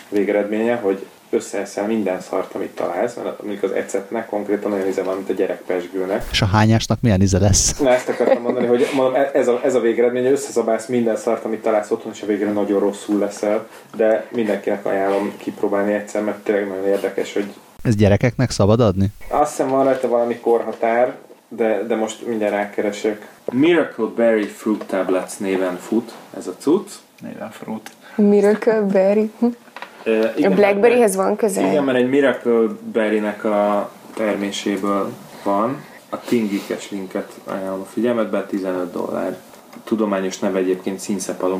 végeredménye, hogy összeeszel minden szart, amit találsz, mert mondjuk az ecetnek konkrétan olyan íze van, mint a gyerekpesgőnek. És a hányásnak milyen íze lesz? Na ezt akartam mondani, hogy mondom, e- ez a, ez a végeredmény, hogy összeszabálsz minden szart, amit találsz otthon, és a végre nagyon rosszul leszel, de mindenkinek ajánlom kipróbálni egyszer, mert tényleg nagyon érdekes, hogy Ez gyerekeknek szabad adni? azt hiszem van rajta valami korhatár, de, de most mindjárt rákeresek. Miracle Berry Fruit Tablets néven fut ez a cucc. Néven fruit. Miracle Berry. Uh, A Blackberryhez van közel? Igen, mert egy Miracle Berry-nek a terméséből van. A Tingikes linket ajánlom a figyelmetbe, 15 dollár. Tudományos neve egyébként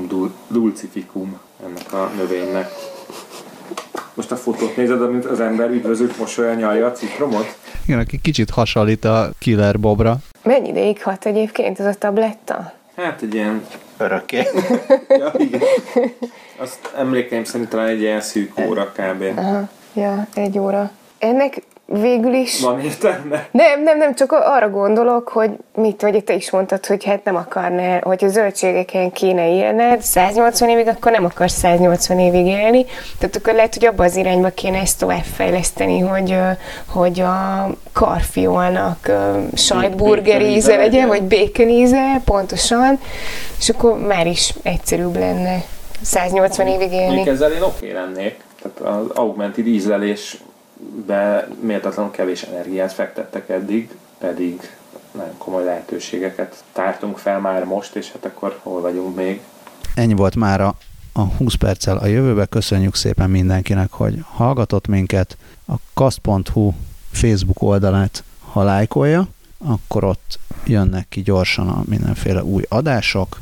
dul- dulcificum ennek a növénynek. Most a fotót nézed, amint az ember üdvözült mosolyan nyalja a citromot? Igen, aki kicsit hasonlít a Killer Bobra. Mennyi ideig hat egyébként ez a tabletta? Hát egy ilyen... Örökké. *laughs* Ja, igen. Azt emlékeim szerint talán egy ilyen szűk óra kb. Aha, ja, egy óra. Ennek végül is... Van értelme? Nem, nem, nem, csak arra gondolok, hogy mit, vagy te is mondtad, hogy hát nem akarná, hogy a zöldségeken kéne élned 180 évig, akkor nem akarsz 180 évig élni. Tehát akkor lehet, hogy abba az irányba kéne ezt továbbfejleszteni, hogy, ö, hogy a karfiolnak sajtburger íze legyen, vagy bacon íze, pontosan, és akkor már is egyszerűbb lenne 180 évig élni. Mondjuk ezzel én oké lennék. Tehát az augmented ízlelésbe méltatlanul kevés energiát fektettek eddig, pedig nagyon komoly lehetőségeket tártunk fel már most, és hát akkor hol vagyunk még. Ennyi volt már a, a 20 perccel a jövőbe. Köszönjük szépen mindenkinek, hogy hallgatott minket. A kast.hu Facebook oldalát, ha lájkolja, akkor ott jönnek ki gyorsan a mindenféle új adások.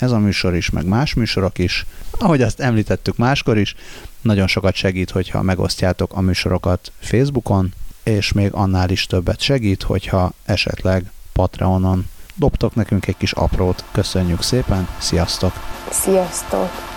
Ez a műsor is, meg más műsorok is. Ahogy azt említettük máskor is, nagyon sokat segít, hogyha megosztjátok a műsorokat Facebookon, és még annál is többet segít, hogyha esetleg Patreonon dobtok nekünk egy kis aprót. Köszönjük szépen, sziasztok! Sziasztok!